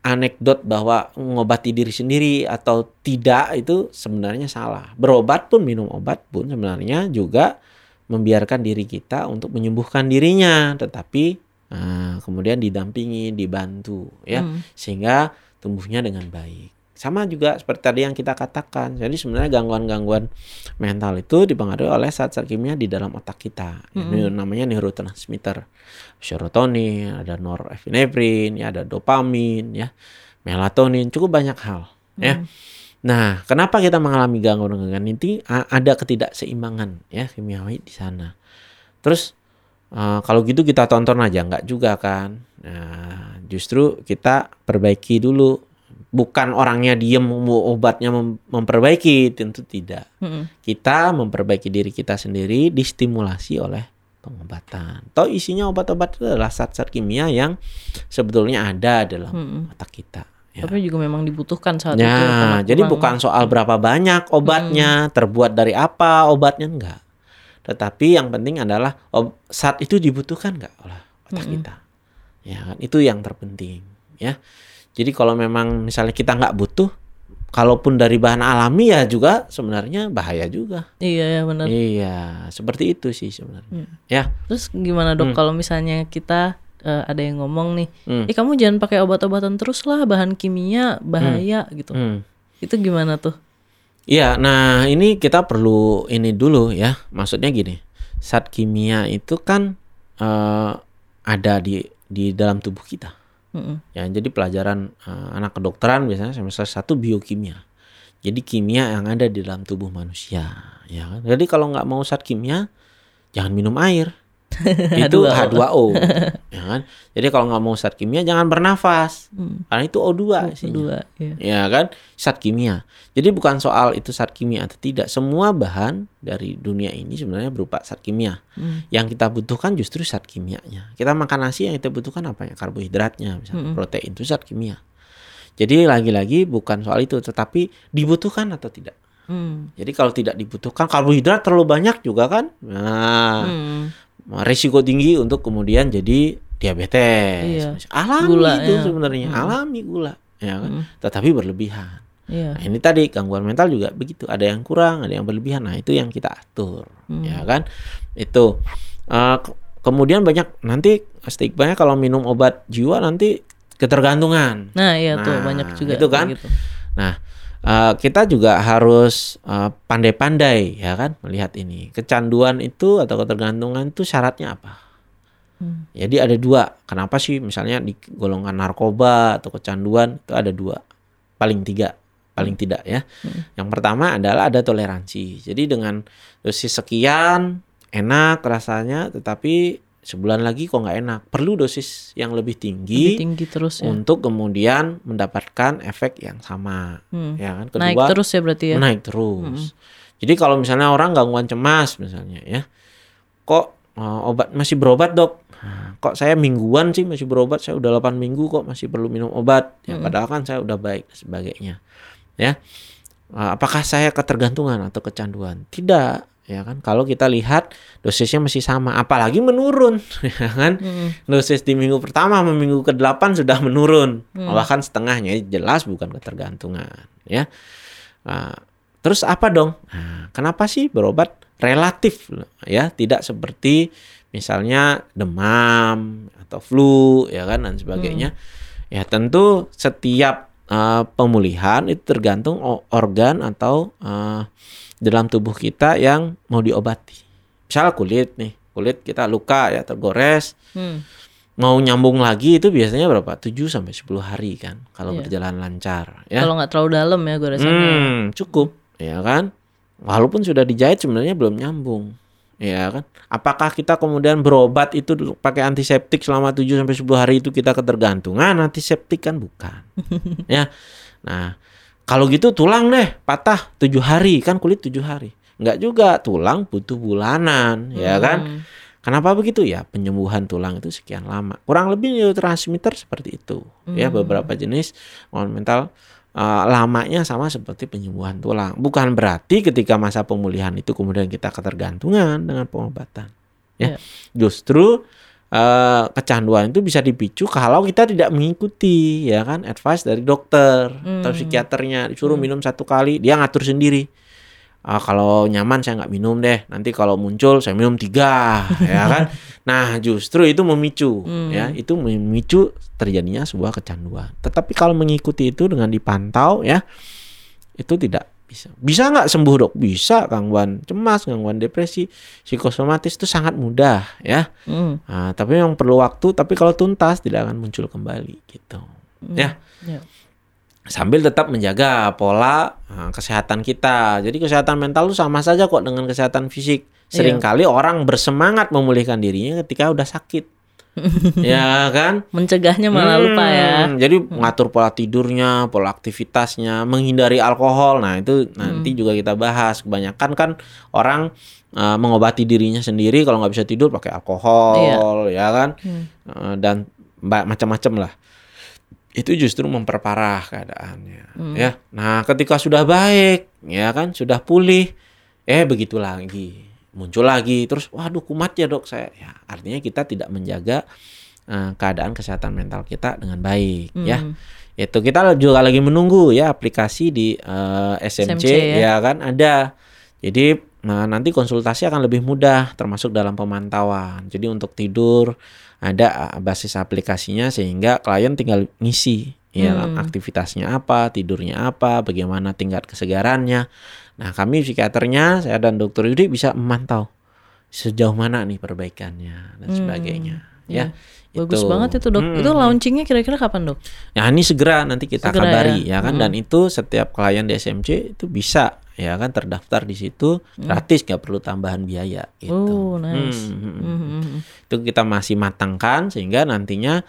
anekdot bahwa mengobati diri sendiri atau tidak itu sebenarnya salah. Berobat pun minum obat pun sebenarnya juga membiarkan diri kita untuk menyembuhkan dirinya, tetapi eh, kemudian didampingi, dibantu, ya Hmm. sehingga tumbuhnya dengan baik. Sama juga seperti tadi yang kita katakan. Jadi sebenarnya gangguan-gangguan mental itu dipengaruhi oleh zat-zat kimia di dalam otak kita. Ini namanya neurotransmitter. Serotonin, ada norepinefrin, ya ada dopamin, ya, melatonin, cukup banyak hal, ya. Nah, kenapa kita mengalami gangguan-gangguan ini? Ada ketidakseimbangan ya kimiawi di sana. Terus eh, kalau gitu kita tonton aja nggak juga kan? Nah, justru kita perbaiki dulu. Bukan orangnya diem obatnya mem- memperbaiki, tentu tidak. Mm-mm. Kita memperbaiki diri kita sendiri distimulasi oleh pengobatan. Toh isinya obat-obat itu adalah zat-zat kimia yang sebetulnya ada dalam Mm-mm. otak kita. Ya. Tapi juga memang dibutuhkan saat itu. Nah, karena jadi kurang- bukan soal berapa banyak obatnya, terbuat dari apa obatnya enggak. Tetapi yang penting adalah saat itu dibutuhkan enggak oleh otak kita. Ya kan, itu yang terpenting, ya. Jadi kalau memang misalnya kita nggak butuh, kalaupun dari bahan alami ya juga sebenarnya bahaya juga. Iya ya benar. Iya, seperti itu sih sebenarnya. Ya. Terus gimana dok kalau misalnya kita eh, ada yang ngomong nih, Hmm. eh kamu jangan pakai obat-obatan terus lah, bahan kimia bahaya gitu. Hmm. Itu gimana tuh? Iya, nah ini kita perlu ini dulu ya. Maksudnya gini, zat kimia itu kan eh, ada di di dalam tubuh kita. Mm-mm. Ya, jadi pelajaran eh, anak kedokteran biasanya semester satu biokimia. Jadi kimia yang ada di dalam tubuh manusia, ya kan? Jadi kalau nggak mau zat kimia, jangan minum air. Itu H2O, ya kan? Jadi kalau nggak mau zat kimia, jangan bernafas, karena itu O2 isinya. Dua, ya. ya kan? Zat kimia. Jadi bukan soal itu zat kimia atau tidak. Semua bahan dari dunia ini sebenarnya berupa zat kimia. Yang kita butuhkan justru zat kimianya. Kita makan nasi yang kita butuhkan apa ya? Karbohidratnya misalnya. Protein itu zat kimia. Jadi lagi-lagi bukan soal itu tetapi dibutuhkan atau tidak. Hmm. jadi kalau tidak dibutuhkan karbohidrat terlalu banyak juga kan? Nah Hmm. Risiko tinggi untuk kemudian jadi diabetes Iya. alami Gula, itu ya. sebenarnya alami gula ya kan tetapi berlebihan Iya. Nah, ini tadi gangguan mental juga begitu. Ada yang kurang, ada yang berlebihan. Nah, itu yang kita atur, ya kan? Itu. Ke- kemudian banyak nanti stigmanya kalau minum obat jiwa nanti ketergantungan. Nah iya tuh Nah, banyak juga itu kan. gitu. Nah, eh, kita juga harus eh, pandai-pandai ya kan melihat ini. Kecanduan itu atau ketergantungan itu syaratnya apa? Hmm. Jadi ada dua. Kenapa sih misalnya di golongan narkoba atau kecanduan itu ada dua, paling tiga, paling tidak ya. Yang pertama adalah ada toleransi. Jadi dengan dosis sekian enak rasanya, tetapi sebulan lagi kok nggak enak. Perlu dosis yang lebih Lebih tinggi, tinggi terus ya. untuk kemudian mendapatkan efek yang sama. Hmm. Ya kan. Naik terus ya berarti ya. Naik terus. Jadi kalau misalnya orang gangguan cemas misalnya ya, kok eh, obat masih berobat dok? Nah, kok saya mingguan sih masih berobat? Saya udah 8 minggu kok masih perlu minum obat. Ya padahal kan saya udah baik dan sebagainya. Ya. Eh, apakah saya ketergantungan atau kecanduan? Tidak, ya kan? Kalau kita lihat dosisnya masih sama, apalagi menurun, ya kan? Dosis di minggu pertama sama minggu ke-8 sudah menurun, bahkan setengahnya jelas bukan ketergantungan, ya. Nah, terus apa dong? Nah, kenapa sih berobat relatif ya, tidak seperti misalnya demam atau flu ya kan dan sebagainya. Ya tentu setiap eh, pemulihan itu tergantung organ atau eh, dalam tubuh kita yang mau diobati. Misal kulit nih, kulit kita luka ya tergores, Hmm. mau nyambung lagi itu biasanya berapa? 7 sampai 10 hari kan kalau Iya. berjalan lancar ya. Kalau nggak terlalu dalam ya goresannya. Hmm, cukup, ya kan? Walaupun sudah dijahit sebenarnya belum nyambung. Ya kan? Apakah kita kemudian berobat itu pakai antiseptik selama 7 sampai 10 hari itu kita ketergantungan? Antiseptik kan bukan. ya. Nah, kalau gitu tulang deh patah 7 hari, kan kulit 7 hari. Enggak juga, tulang butuh bulanan, ya kan? Hmm. Kenapa begitu ya? Penyembuhan tulang itu sekian lama. Kurang lebih neurotransmitter seperti itu. Ya beberapa jenis mental uh, lamanya sama seperti penyembuhan tulang. Bukan berarti ketika masa pemulihan itu kemudian kita ketergantungan dengan pengobatan. Ya, Ya. justru uh, kecanduan itu bisa dipicu kalau kita tidak mengikuti ya kan advice dari dokter atau psikiaternya disuruh minum satu kali dia ngatur sendiri Ah, kalau nyaman saya nggak minum deh. Nanti kalau muncul saya minum tiga, ya kan? Nah justru itu memicu, ya itu memicu terjadinya sebuah kecanduan. Tetapi kalau mengikuti itu dengan dipantau, ya itu tidak bisa. Bisa nggak sembuh dok? Bisa gangguan cemas, gangguan depresi, psikosomatis itu sangat mudah, ya. Hmm. Nah, tapi yang perlu waktu. Tapi kalau tuntas tidak akan muncul kembali, gitu. Ya Ya. sambil tetap menjaga pola uh, kesehatan kita. Jadi kesehatan mental itu sama saja kok dengan kesehatan fisik. Seringkali orang bersemangat memulihkan dirinya ketika udah sakit. ya kan? Mencegahnya malah lupa ya. Hmm, Jadi mengatur pola tidurnya, pola aktivitasnya, menghindari alkohol. Nah, itu nanti juga kita bahas. Kebanyakan kan orang uh, mengobati dirinya sendiri kalau nggak bisa tidur pakai alkohol, ya kan? Uh, dan macam-macam lah itu justru memperparah keadaannya ya nah ketika sudah baik ya kan sudah pulih eh begitu lagi muncul lagi terus waduh kumat ya dok saya ya artinya kita tidak menjaga eh, keadaan kesehatan mental kita dengan baik ya. Hmm. Itu kita juga lagi menunggu ya aplikasi di eh, SMC, SMC ya. ya kan ada. Jadi nah, nanti konsultasi akan lebih mudah termasuk dalam pemantauan. Jadi untuk tidur ada basis aplikasinya sehingga klien tinggal ngisi ya Hmm. aktivitasnya apa, tidurnya apa, bagaimana tingkat kesegarannya. Nah, kami psikiaternya saya dan dokter Yudi bisa memantau sejauh mana nih perbaikannya dan Hmm. sebagainya ya. Bagus Itu. banget itu dok. Hmm. Itu launchingnya kira-kira kapan dok? Nah ini segera nanti kita Segera kabari ya? ya, kan dan itu setiap klien di SMC itu bisa ya kan terdaftar di situ gratis nggak perlu tambahan biaya gitu. Oh nice. Hmm, hmm, hmm. Hmm, hmm, hmm. Itu kita masih matangkan sehingga nantinya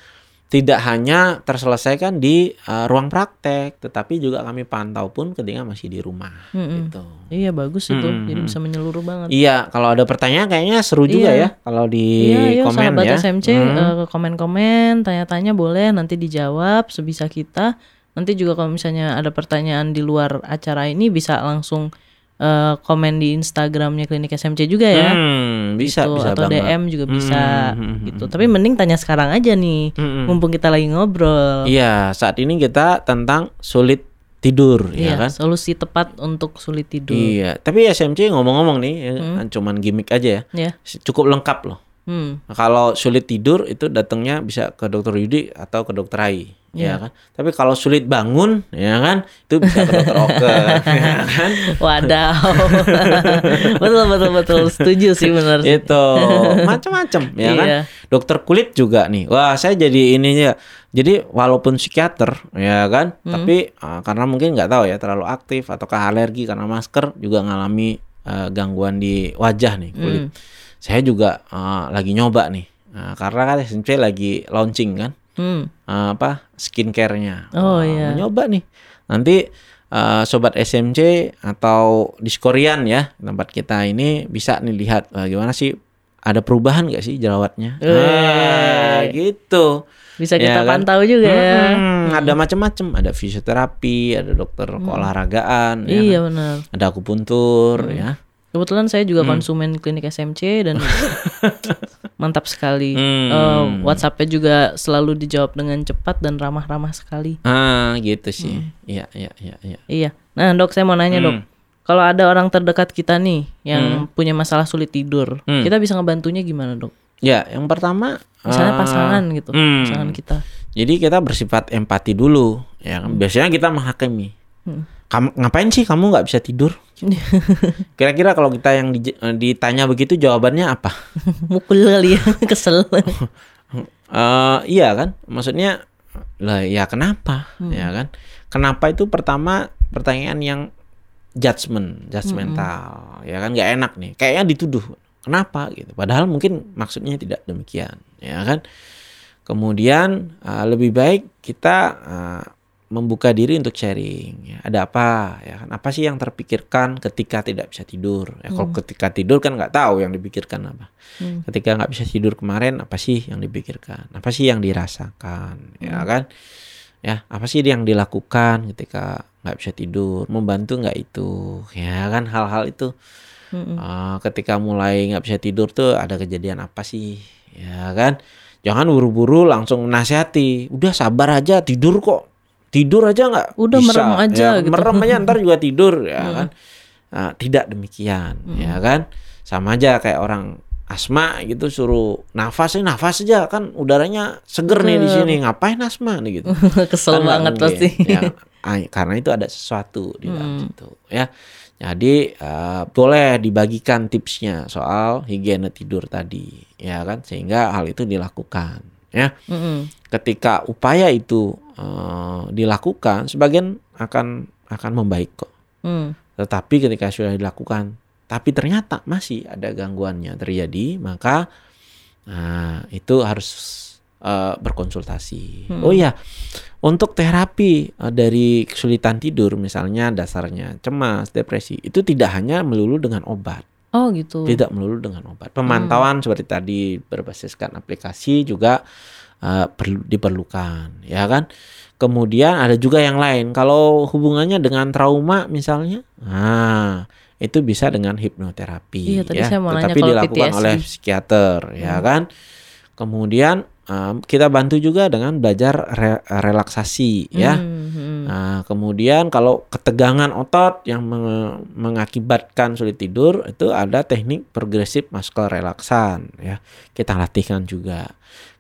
tidak hanya terselesaikan di uh, ruang praktek tetapi juga kami pantau pun ketika masih di rumah Hmm, hmm. gitu. Iya bagus itu. Hmm, Jadi bisa menyeluruh banget. Iya, kalau ada pertanyaan kayaknya seru juga Iya. ya kalau di Iya, yuk komen sahabat ya. SMC Hmm. eh, komen-komen, tanya-tanya boleh nanti dijawab sebisa kita. Nanti juga kalau misalnya ada pertanyaan di luar acara ini bisa langsung eh, komen di Instagramnya Klinik SMC juga ya. Hmm, bisa Gitu, bisa atau banget. DM juga bisa Hmm, hmm, hmm, gitu. Tapi mending tanya sekarang aja nih. Hmm, hmm. Mumpung kita lagi ngobrol. Iya, saat ini kita tentang sulit tidur ya Iya, kan. solusi tepat untuk sulit tidur. Iya, tapi SMC ngomong-ngomong nih, ya, kan cuman gimmick aja ya. Ya. Cukup lengkap loh. Hmm. Nah, kalau sulit tidur itu datangnya bisa ke dokter Yudi atau ke dokter Ai, Iya. ya kan. Tapi kalau sulit bangun, ya kan, itu bisa ke dokter Oke, ya kan. Wadaw. betul betul betul. Setuju sih benar. Itu macam-macam, ya kan. Iya. Dokter kulit juga nih. Wah, saya jadi ininya. Jadi walaupun psikiater, ya kan, Hmm. tapi uh, karena mungkin nggak tahu ya terlalu aktif ataukah alergi karena masker juga ngalami uh, gangguan di wajah nih kulit. Hmm. Saya juga uh, lagi nyoba nih, Nah, karena kan SMP lagi launching kan, Hmm. uh, apa skincare-nya. Oh, Wah, iya. nyoba nih. Nanti uh, sobat SMC atau Diskorian ya tempat kita ini bisa nih lihat uh, gimana sih ada perubahan nggak sih jerawatnya? Nah, gitu. Bisa Ya kita kan? pantau juga ya. Hmm, Ada macam-macam, ada fisioterapi, ada dokter keolahragaan, ya Hmm. Iya kan? benar. ada akupuntur, ya. Kebetulan saya juga Hmm. konsumen klinik SMC dan mantap sekali. Hmm. Eh, WhatsAppnya juga selalu dijawab dengan cepat dan ramah-ramah sekali. Ah, gitu sih. Hmm. Iya, iya, iya, iya. Iya. Nah dok saya mau nanya dok. Hmm. Kalau ada orang terdekat kita nih yang punya masalah sulit tidur, Hmm. kita bisa ngebantunya gimana dok? Ya, yang pertama Misalnya eh, pasangan gitu, hmm. pasangan kita. Jadi kita bersifat empati dulu, ya kan. Biasanya kita menghakimi. Hmm. Kamu ngapain sih kamu nggak bisa tidur? Kira-kira kalau kita yang di- eh, ditanya begitu jawabannya apa? Mukul kali ya, kesel. Eh iya kan? Maksudnya lah ya kenapa? Hmm. Ya kan? Kenapa itu pertama pertanyaan yang judgment, judgmental, ya kan nggak enak nih. Kayaknya dituduh. Kenapa gitu? Padahal mungkin maksudnya tidak demikian, ya kan? Kemudian eh, lebih baik kita eh, membuka diri untuk sharing. Ya, ada apa? Ya kan? Apa sih yang terpikirkan ketika tidak bisa tidur? Ya, kalau ketika tidur kan nggak tahu yang dipikirkan apa. Hmm. Ketika nggak bisa tidur kemarin, apa sih yang dipikirkan? Apa sih yang dirasakan? Ya kan? Ya, apa sih yang dilakukan ketika nggak bisa tidur? Membantu nggak itu? Ya kan? Hal-hal itu. Mm-mm. Eh, ketika mulai nggak bisa tidur tuh ada kejadian apa sih? Ya kan? Jangan buru-buru langsung menasihati. Udah sabar aja, tidur kok. Tidur aja nggak Udah bisa. merem aja Ya, gitu. Merem aja ntar juga tidur ya kan. Nah, tidak demikian ya kan. Sama aja kayak orang asma gitu suruh nafas nih nafas aja kan udaranya seger nih di sini ngapain asma nih gitu kesel Kan banget mungkin. pasti. Ya, karena itu ada sesuatu di dalam situ ya. Jadi eh, boleh dibagikan tipsnya soal higiene tidur tadi ya kan sehingga hal itu dilakukan ya. Mm-mm. Ketika upaya itu eh, dilakukan sebagian akan akan membaik kok. Mm. Tetapi ketika sudah dilakukan tapi ternyata masih ada gangguannya terjadi maka nah, itu harus eh, berkonsultasi. Oh ya, untuk terapi eh, dari kesulitan tidur misalnya dasarnya cemas, depresi itu tidak hanya melulu dengan obat, Oh gitu. tidak melulu dengan obat. Pemantauan seperti tadi berbasiskan aplikasi juga eh, perlu diperlukan, ya kan? Kemudian ada juga yang lain. Kalau hubungannya dengan trauma misalnya, nah itu bisa dengan hipnoterapi. Iya, tadi ya. saya mau Tetapi kalau dilakukan PTSD. oleh psikiater, ya kan? Kemudian uh, kita bantu juga dengan belajar re- relaksasi ya. Hmm, Nah, kemudian kalau ketegangan otot yang menge- mengakibatkan sulit tidur itu ada teknik progresif muscle relaksan ya. Kita latihkan juga.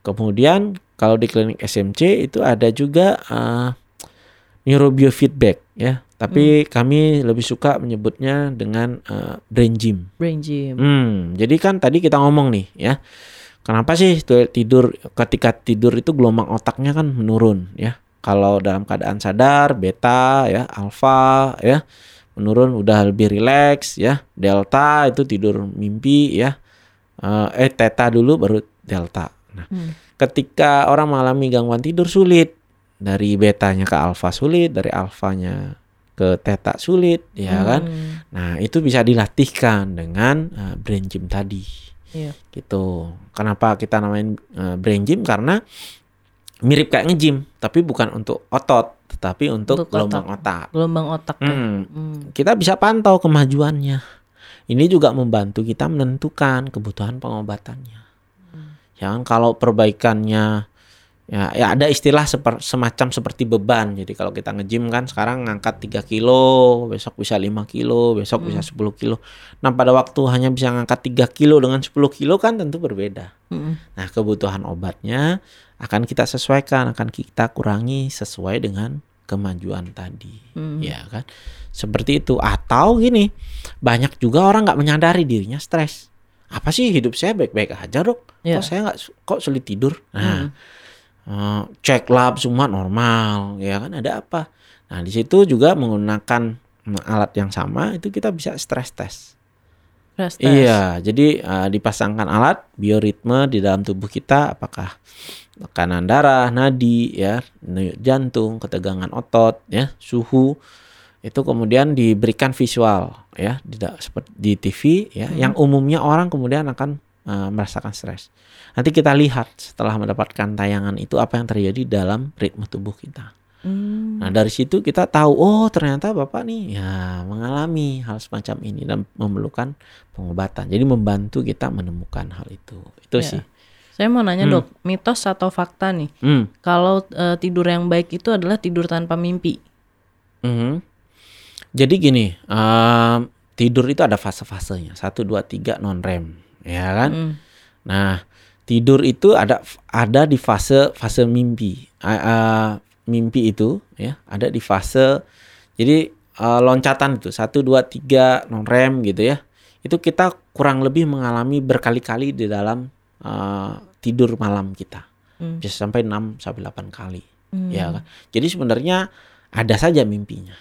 Kemudian kalau di klinik SMC itu ada juga uh, neurobiofeedback ya. Tapi kami lebih suka menyebutnya dengan uh, brain gym. brain gym. Hmm, jadi kan tadi kita ngomong nih ya. Kenapa sih tidur ketika tidur itu gelombang otaknya kan menurun ya. Kalau dalam keadaan sadar beta ya, alfa ya menurun udah lebih rileks ya. Delta itu tidur mimpi ya. Eh, eh theta dulu baru delta. Nah, Hmm. ketika orang mengalami gangguan tidur sulit dari betanya ke alfa sulit, dari alfanya ke theta sulit ya kan. Hmm, Nah, itu bisa dilatihkan dengan uh, brain gym tadi. Iya. Gitu. Kenapa kita namain uh, brain gym? Karena mirip kayak nge-gym, tapi bukan untuk otot, tetapi untuk, Untuk gelombang otak. Gelombang otak. Hmm. Hmm. Kita bisa pantau kemajuannya. Ini juga membantu kita menentukan kebutuhan pengobatannya. Ya kan kalau perbaikannya ya, ya ada istilah seper- semacam seperti beban. Jadi kalau kita nge-gym kan sekarang ngangkat 3 kilo, besok bisa 5 kilo, besok bisa 10 kilo. Nah, pada waktu hanya bisa ngangkat 3 kilo dengan 10 kilo kan tentu berbeda. Hmm. Nah, kebutuhan obatnya akan kita sesuaikan, akan kita kurangi sesuai dengan kemajuan tadi. Hmm. Ya kan? Seperti itu. Atau gini, banyak juga orang nggak menyadari dirinya stres. Apa sih hidup saya baik-baik aja dok? Ya. Kok saya nggak kok sulit tidur? Hmm. Eh, cek lab semua normal, ya kan? Ada apa? Nah, di situ juga menggunakan alat yang sama itu kita bisa stress test. Stress test. Iya, jadi uh, dipasangkan alat bioritme di dalam tubuh kita apakah tekanan darah, nadi, ya, jantung, ketegangan otot, ya, suhu itu kemudian diberikan visual ya di da- seperti di TV ya yang umumnya orang kemudian akan uh, merasakan stres. Nanti kita lihat setelah mendapatkan tayangan itu apa yang terjadi dalam ritme tubuh kita. Hmm. Nah dari situ kita tahu oh ternyata bapak nih ya mengalami hal semacam ini dan memerlukan pengobatan. Jadi membantu kita menemukan hal itu. Itu Ya. sih. Saya mau nanya Hmm. dok, mitos atau fakta nih? Hmm. Kalau eh, tidur yang baik itu adalah tidur tanpa mimpi. Mhm. Jadi gini, em, tidur itu ada fase-fasenya. Satu, dua, tiga non rem, ya kan? Hmm. Nah tidur itu ada ada di fase fase mimpi. A- a- mimpi itu ya ada di fase. Jadi eh, loncatan itu satu, dua, tiga non rem gitu ya. Itu kita kurang lebih mengalami berkali-kali di dalam eh, tidur malam kita. Hmm. Bisa sampai 6 sampai 8 kali. Hmm. Ya kan? Jadi sebenarnya ada saja mimpinya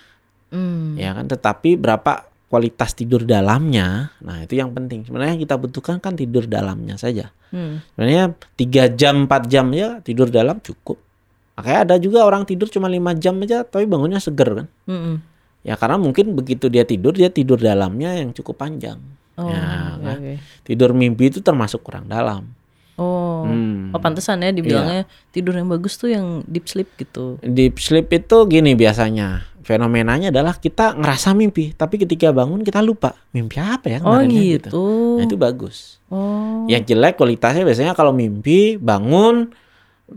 Hmm. ya kan tetapi berapa kualitas tidur dalamnya nah itu yang penting sebenarnya yang kita butuhkan kan tidur dalamnya saja Hmm. sebenarnya tiga jam 4 jam ya tidur dalam cukup makanya ada juga orang tidur cuma lima jam aja tapi bangunnya seger kan Hmm. ya karena mungkin begitu dia tidur dia tidur dalamnya yang cukup panjang Oh, Ya, oke, kan? oke. tidur mimpi itu termasuk kurang dalam Oh. Hmm. Oh, pantesan ya dibilangnya tidur yang bagus tuh yang deep sleep gitu. deep sleep itu gini biasanya fenomenanya adalah kita ngerasa mimpi tapi ketika bangun kita lupa mimpi apa ya Oh kemarin ya, gitu. nah itu bagus Oh. Yang jelek kualitasnya biasanya kalau mimpi bangun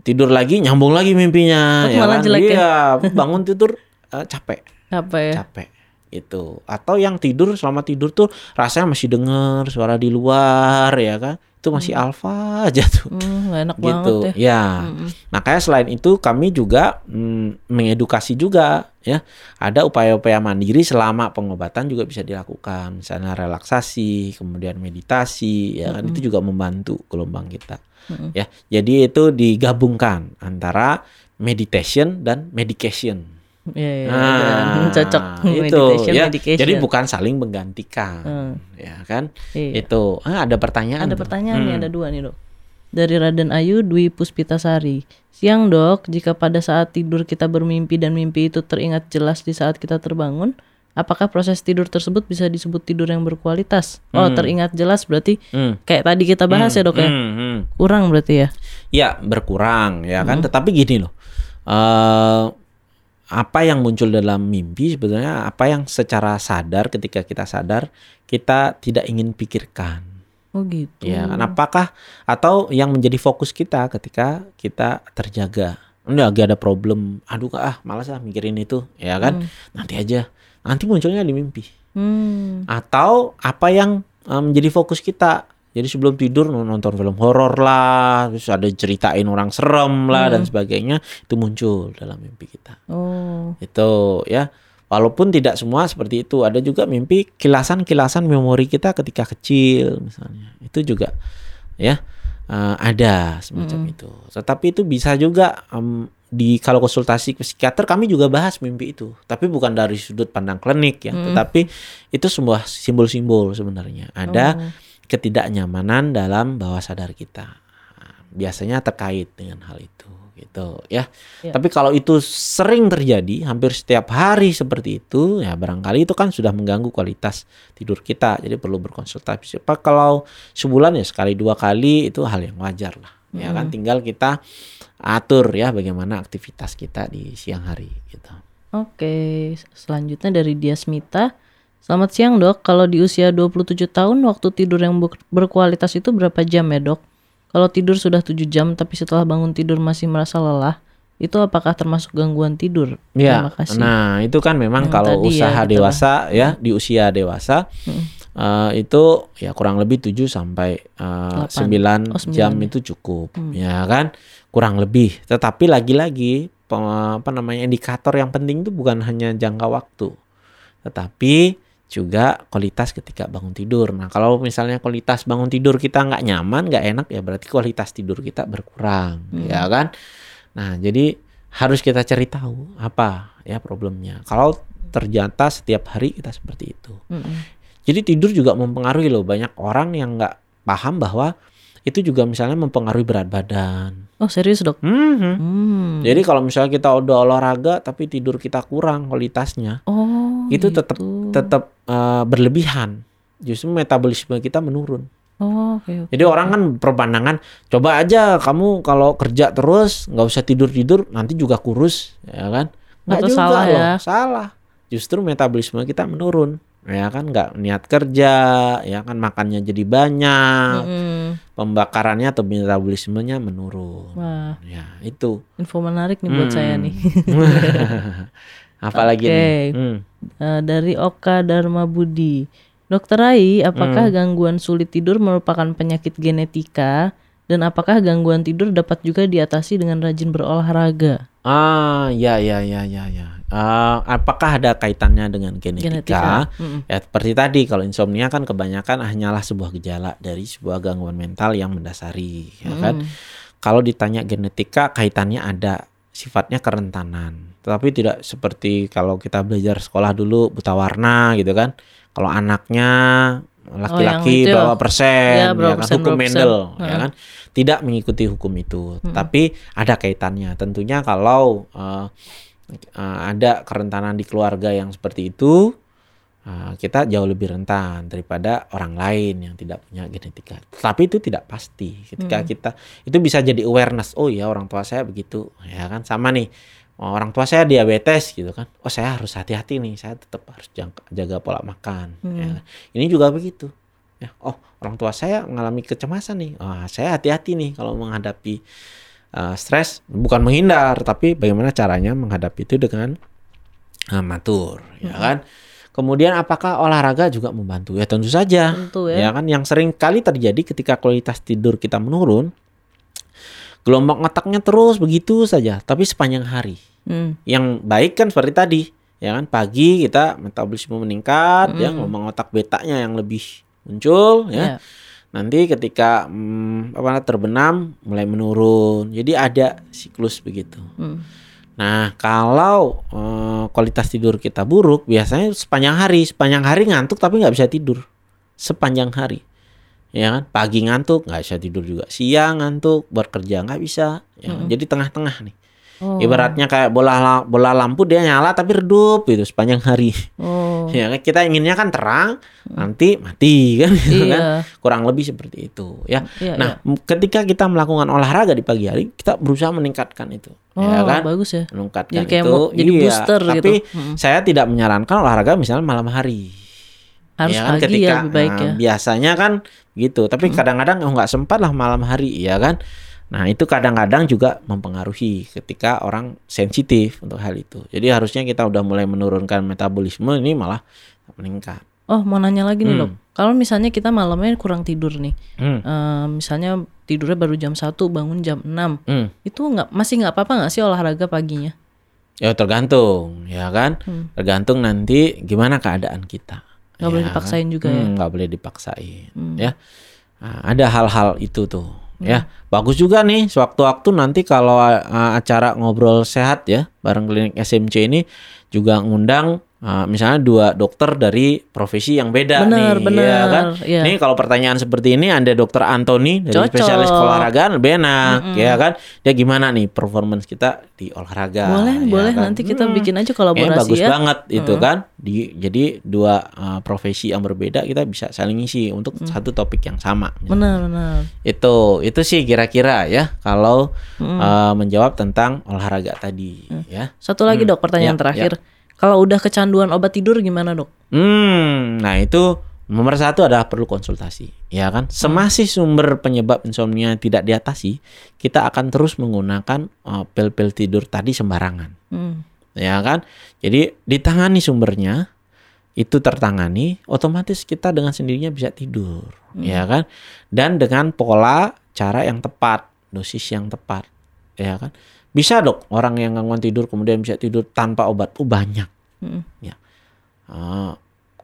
tidur lagi nyambung lagi mimpinya Oh, malah jelek ya? Iya, bangun tidur eh, capek, Apa ya? capek itu. Atau yang tidur selama tidur tuh rasanya masih denger suara di luar ya kan. Itu masih alfa aja tuh. Hmm, enak gitu. banget ya. Ya. Mm-mm. Makanya selain itu kami juga mm, mengedukasi juga ya. Ada upaya-upaya mandiri selama pengobatan juga bisa dilakukan. Misalnya relaksasi, kemudian meditasi ya kan itu juga membantu gelombang kita. Mm-mm. Ya. Jadi itu digabungkan antara meditation dan medication. Iya, iya, Nah, cocok itu meditation, ya. medication. Jadi bukan saling menggantikan. Hmm. Ya kan? Iya. Itu. Ah, ada pertanyaan. Ada pertanyaan nih, Hmm. ada dua nih dok. Dari Raden Ayu Dwi Puspitasari. Siang dok, jika pada saat tidur kita bermimpi dan mimpi itu teringat jelas di saat kita terbangun, apakah proses tidur tersebut bisa disebut tidur yang berkualitas? Oh, teringat jelas berarti Hmm. kayak tadi kita bahas ya dok ya. Hmm, hmm. Kurang berarti ya. Ya berkurang ya kan. Tetapi gini loh, eh apa yang muncul dalam mimpi sebetulnya apa yang secara sadar ketika kita sadar kita tidak ingin pikirkan. Oh gitu. Ya kan apakah atau yang menjadi fokus kita ketika kita terjaga. Ini lagi ada problem, aduh kak ah malas ah mikirin itu, ya kan? Nanti aja, nanti munculnya di mimpi. Hmm. Atau apa yang eh, menjadi fokus kita. Jadi sebelum tidur nonton film horor lah, terus ada ceritain orang serem lah dan sebagainya, itu muncul dalam mimpi kita. Oh. Itu ya. Walaupun tidak semua seperti itu, ada juga mimpi kilasan-kilasan memori kita ketika kecil misalnya. Itu juga ya eh, ada semacam itu. Tetapi itu bisa juga em, di kalau konsultasi ke psikiater kami juga bahas mimpi itu, tapi bukan dari sudut pandang klinik ya, tetapi itu sebuah simbol-simbol sebenarnya. Ada ketidaknyamanan dalam bawah sadar kita. Biasanya terkait dengan hal itu gitu ya. Ya. Tapi kalau itu sering terjadi hampir setiap hari seperti itu ya barangkali itu kan sudah mengganggu kualitas tidur kita. Jadi perlu berkonsultasi. Apa kalau sebulan ya sekali dua kali itu hal yang wajar lah. Ya kan tinggal kita atur ya bagaimana aktivitas kita di siang hari gitu. Oke, selanjutnya dari Diasmita. Selamat siang dok, kalau di usia 27 tahun waktu tidur yang ber- berkualitas itu berapa jam ya dok? Kalau tidur sudah 7 jam tapi setelah bangun tidur masih merasa lelah, itu apakah termasuk gangguan tidur? Ya, Terima kasih. nah itu kan memang Yang kalau ya, usaha kita dewasa ya di usia dewasa eh, itu ya kurang lebih 7 sampai eh, Delapan. 9 Oh, sembilan jam ya. itu cukup ya kan kurang lebih. Tetapi lagi-lagi apa namanya indikator yang penting itu bukan hanya jangka waktu tetapi juga kualitas ketika bangun tidur. Nah, kalau misalnya kualitas bangun tidur kita nggak nyaman, nggak enak ya berarti kualitas tidur kita berkurang, ya kan? Nah, jadi harus kita cari tahu apa ya problemnya. Kalau ternyata setiap hari kita seperti itu. Mm-mm. Jadi tidur juga mempengaruhi loh. Banyak orang yang nggak paham bahwa itu juga misalnya mempengaruhi berat badan. Oh serius dok? Mhm. Hmm. Jadi kalau misalnya kita udah olahraga tapi tidur kita kurang kualitasnya, Oh itu tetap gitu. tetap eh, berlebihan. Justru metabolisme kita menurun. Oh oke oke. Jadi orang kan perpandangan, coba aja kamu kalau kerja terus nggak usah tidur tidur, nanti juga kurus, ya kan? Nggak juga salah loh, ya? salah. Justru metabolisme kita menurun, ya kan? Nggak niat kerja, ya kan? Makannya jadi banyak, Mm-mm. pembakarannya atau metabolismenya menurun. Wah Ya itu. info menarik nih buat Hmm. saya nih. Apalagi Oke. nih? Hmm. Eh, dari Oka Dharma Budi. Dokter Rai, apakah gangguan sulit tidur merupakan penyakit genetika dan apakah gangguan tidur dapat juga diatasi dengan rajin berolahraga? Ah, ya, ya, ya, ya, ya. Ah, apakah ada kaitannya dengan genetika? Genetika. Mm-mm. Ya seperti tadi kalau insomnia kan kebanyakan hanyalah sebuah gejala dari sebuah gangguan mental yang mendasari, ya kan? Kalau ditanya genetika kaitannya ada sifatnya kerentanan. Tetapi tidak seperti kalau kita belajar sekolah dulu buta warna gitu kan. Kalau anaknya laki-laki itu ya. berapa persen, Ya, ya, berapa kan persen, hukum persen. Mendel, ya kan? Tidak mengikuti hukum itu. Tapi ada kaitannya. Tentunya kalau eh, eh, ada kerentanan di keluarga yang seperti itu, eh, kita jauh lebih rentan daripada orang lain yang tidak punya genetika. Tapi itu tidak pasti. Ketika kita itu bisa jadi awareness. Oh ya orang tua saya begitu, ya kan sama nih. Oh, orang tua saya diabetes gitu kan. Oh saya harus hati-hati nih. Saya tetap harus jangka- jaga pola makan. ya. Ini juga begitu. Ya, oh orang tua saya mengalami kecemasan nih. Wah, saya hati-hati nih kalau menghadapi uh, stres. Bukan menghindar, tapi bagaimana caranya menghadapi itu dengan uh, matur, ya kan? Kemudian apakah olahraga juga membantu? Ya tentu saja. Tentu ya. kan yang sering kali terjadi ketika kualitas tidur kita menurun, gelombang otaknya terus begitu saja, tapi sepanjang hari. Hmm. Yang baik kan seperti tadi, ya kan? Pagi kita metabolisme meningkat, ya Mm. gelombang otak betanya yang lebih muncul, Ya. ya. Nanti ketika hmm, apa terbenam mulai menurun. Jadi ada siklus begitu. Hmm. Nah, kalau eh, kualitas tidur kita buruk, biasanya sepanjang hari, sepanjang hari ngantuk tapi nggak bisa tidur. Sepanjang hari. Ya kan? Pagi ngantuk, nggak bisa tidur juga. Siang ngantuk, buat kerja nggak bisa. Ya kan? Jadi tengah-tengah nih. Oh. Ibaratnya kayak bola la- bola lampu dia nyala tapi redup gitu sepanjang hari. Oh. Ya kan? Kita inginnya kan terang, nanti mati kan gitu kan. Iya. Kurang lebih seperti itu ya. Iya, Nah, m- ketika kita melakukan olahraga di pagi hari, kita berusaha meningkatkan itu. Oh, ya kan? bagus ya. meningkatkan Jadi kayak itu jadi iya. booster gitu. tapi Mm. saya tidak menyarankan olahraga misalnya malam hari Harus ya kan pagi ya, lebih baik nah, ya. biasanya kan gitu tapi kadang-kadang oh nggak sempat lah malam hari ya kan nah itu kadang-kadang juga mempengaruhi ketika orang sensitif untuk hal itu jadi harusnya kita udah mulai menurunkan metabolisme ini malah meningkat Oh, mau nanya lagi nih, Hmm. Dok. Kalau misalnya kita malamnya kurang tidur nih. Hmm. eh, misalnya tidurnya baru jam 1, bangun jam 6. Hmm. Itu nggak masih nggak apa-apa nggak sih olahraga paginya? Ya tergantung, ya kan? Hmm. Tergantung nanti gimana keadaan kita. Nggak boleh Ya dipaksain juga ya? Hmm, Nggak boleh dipaksain, Hmm. ya. Nah, ada hal-hal itu tuh, ya. Bagus juga nih, sewaktu-waktu nanti kalau uh, acara ngobrol sehat ya, bareng klinik SMC ini juga ngundang uh, misalnya dua dokter dari profesi yang beda Benar, nih, benar, ya kan? iya. Nih kalau pertanyaan seperti ini ada dokter Anthony dari Cocok. spesialis olahraga lebih enak, ya kan? Dia gimana nih performance kita di olahraga? boleh, ya boleh. kan? Nanti kita Hmm. bikin aja Kayaknya kolaborasi bagus ya. banget itu kan. Di, jadi dua uh, profesi yang berbeda kita bisa saling isi untuk Hmm. satu topik yang sama. Benar, benar. Itu itu sih kira-kira ya kalau Hmm. uh, menjawab tentang olahraga tadi ya. Satu lagi, Hmm. Dok, pertanyaan Ya, terakhir. Kalau udah kecanduan obat tidur gimana, Dok? Hmm, nah itu nomor satu adalah perlu konsultasi, ya kan? Semasih sumber penyebab insomnia tidak diatasi, kita akan terus menggunakan uh, pil-pil tidur tadi sembarangan. Hmm. ya kan? Jadi ditangani sumbernya itu tertangani, otomatis kita dengan sendirinya bisa tidur, ya kan? Dan dengan pola cara yang tepat, dosis yang tepat, ya kan? Bisa dok orang yang gangguan tidur kemudian bisa tidur tanpa obat, oh banyak. Hmm. Ya. Ah,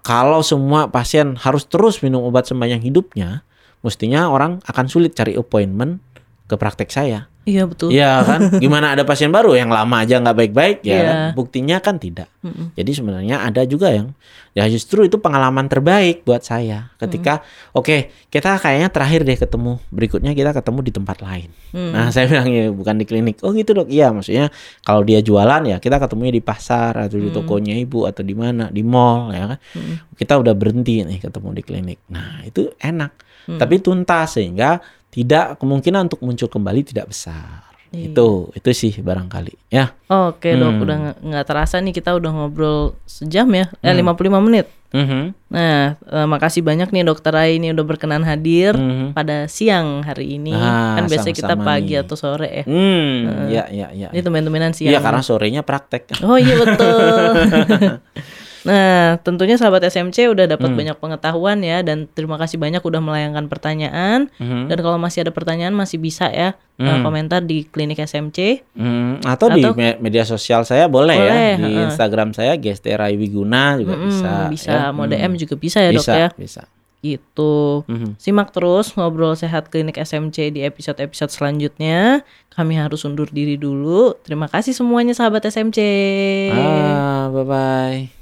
kalau semua pasien harus terus minum obat sepanjang hidupnya, mestinya orang akan sulit cari appointment ke praktek saya. Iya, betul. Iya kan? Gimana ada pasien baru yang lama aja nggak baik-baik ya? Iya. kan? Buktinya kan tidak. Mm-mm. Jadi sebenarnya ada juga yang ya justru itu pengalaman terbaik buat saya ketika oke kita kayaknya terakhir deh ketemu berikutnya kita ketemu di tempat lain. Hmm. Nah saya bilang ya bukan di klinik. Oh gitu dok. Iya maksudnya kalau dia jualan ya kita ketemunya di pasar atau di tokonya ibu atau di mana di mall ya kan. Hmm. Kita udah berhenti nih ketemu di klinik. Nah itu enak. Hmm. Tapi tuntas sehingga tidak kemungkinan untuk muncul kembali tidak besar. Iya. Itu itu sih barangkali ya. Oke, Dok. Hmm. Udah nggak- terasa nih kita udah ngobrol sejam ya. Eh, Hmm. 55 menit. Mhm. Nah, eh, makasih banyak nih Dokter Rai ini udah berkenan hadir Mhm. pada siang hari ini. Ah, kan biasanya kita sama-sama pagi nih. atau sore ya. Hmm, ya ya ya. Ini temen-temenan siang. Iya karena sorenya praktek. Oh iya betul. nah, tentunya sahabat SMC udah dapat Hmm. banyak pengetahuan ya dan terima kasih banyak udah melayangkan pertanyaan. Mhm. Dan kalau masih ada pertanyaan masih bisa ya eh, Hmm. komentar di klinik SMC. Hmm, atau, di Atau- me- media sosial saya boleh, ya Boleh, di heeh. Instagram saya Gesterai Wiguna juga Mm-mm, bisa. bisa ya. mau Hmm. DM juga bisa ya dok bisa, ya. Bisa. Gitu. Mhm. Simak terus ngobrol sehat klinik SMC di episode-episode selanjutnya. Kami harus undur diri dulu. Terima kasih semuanya sahabat SMC. Ah, bye bye.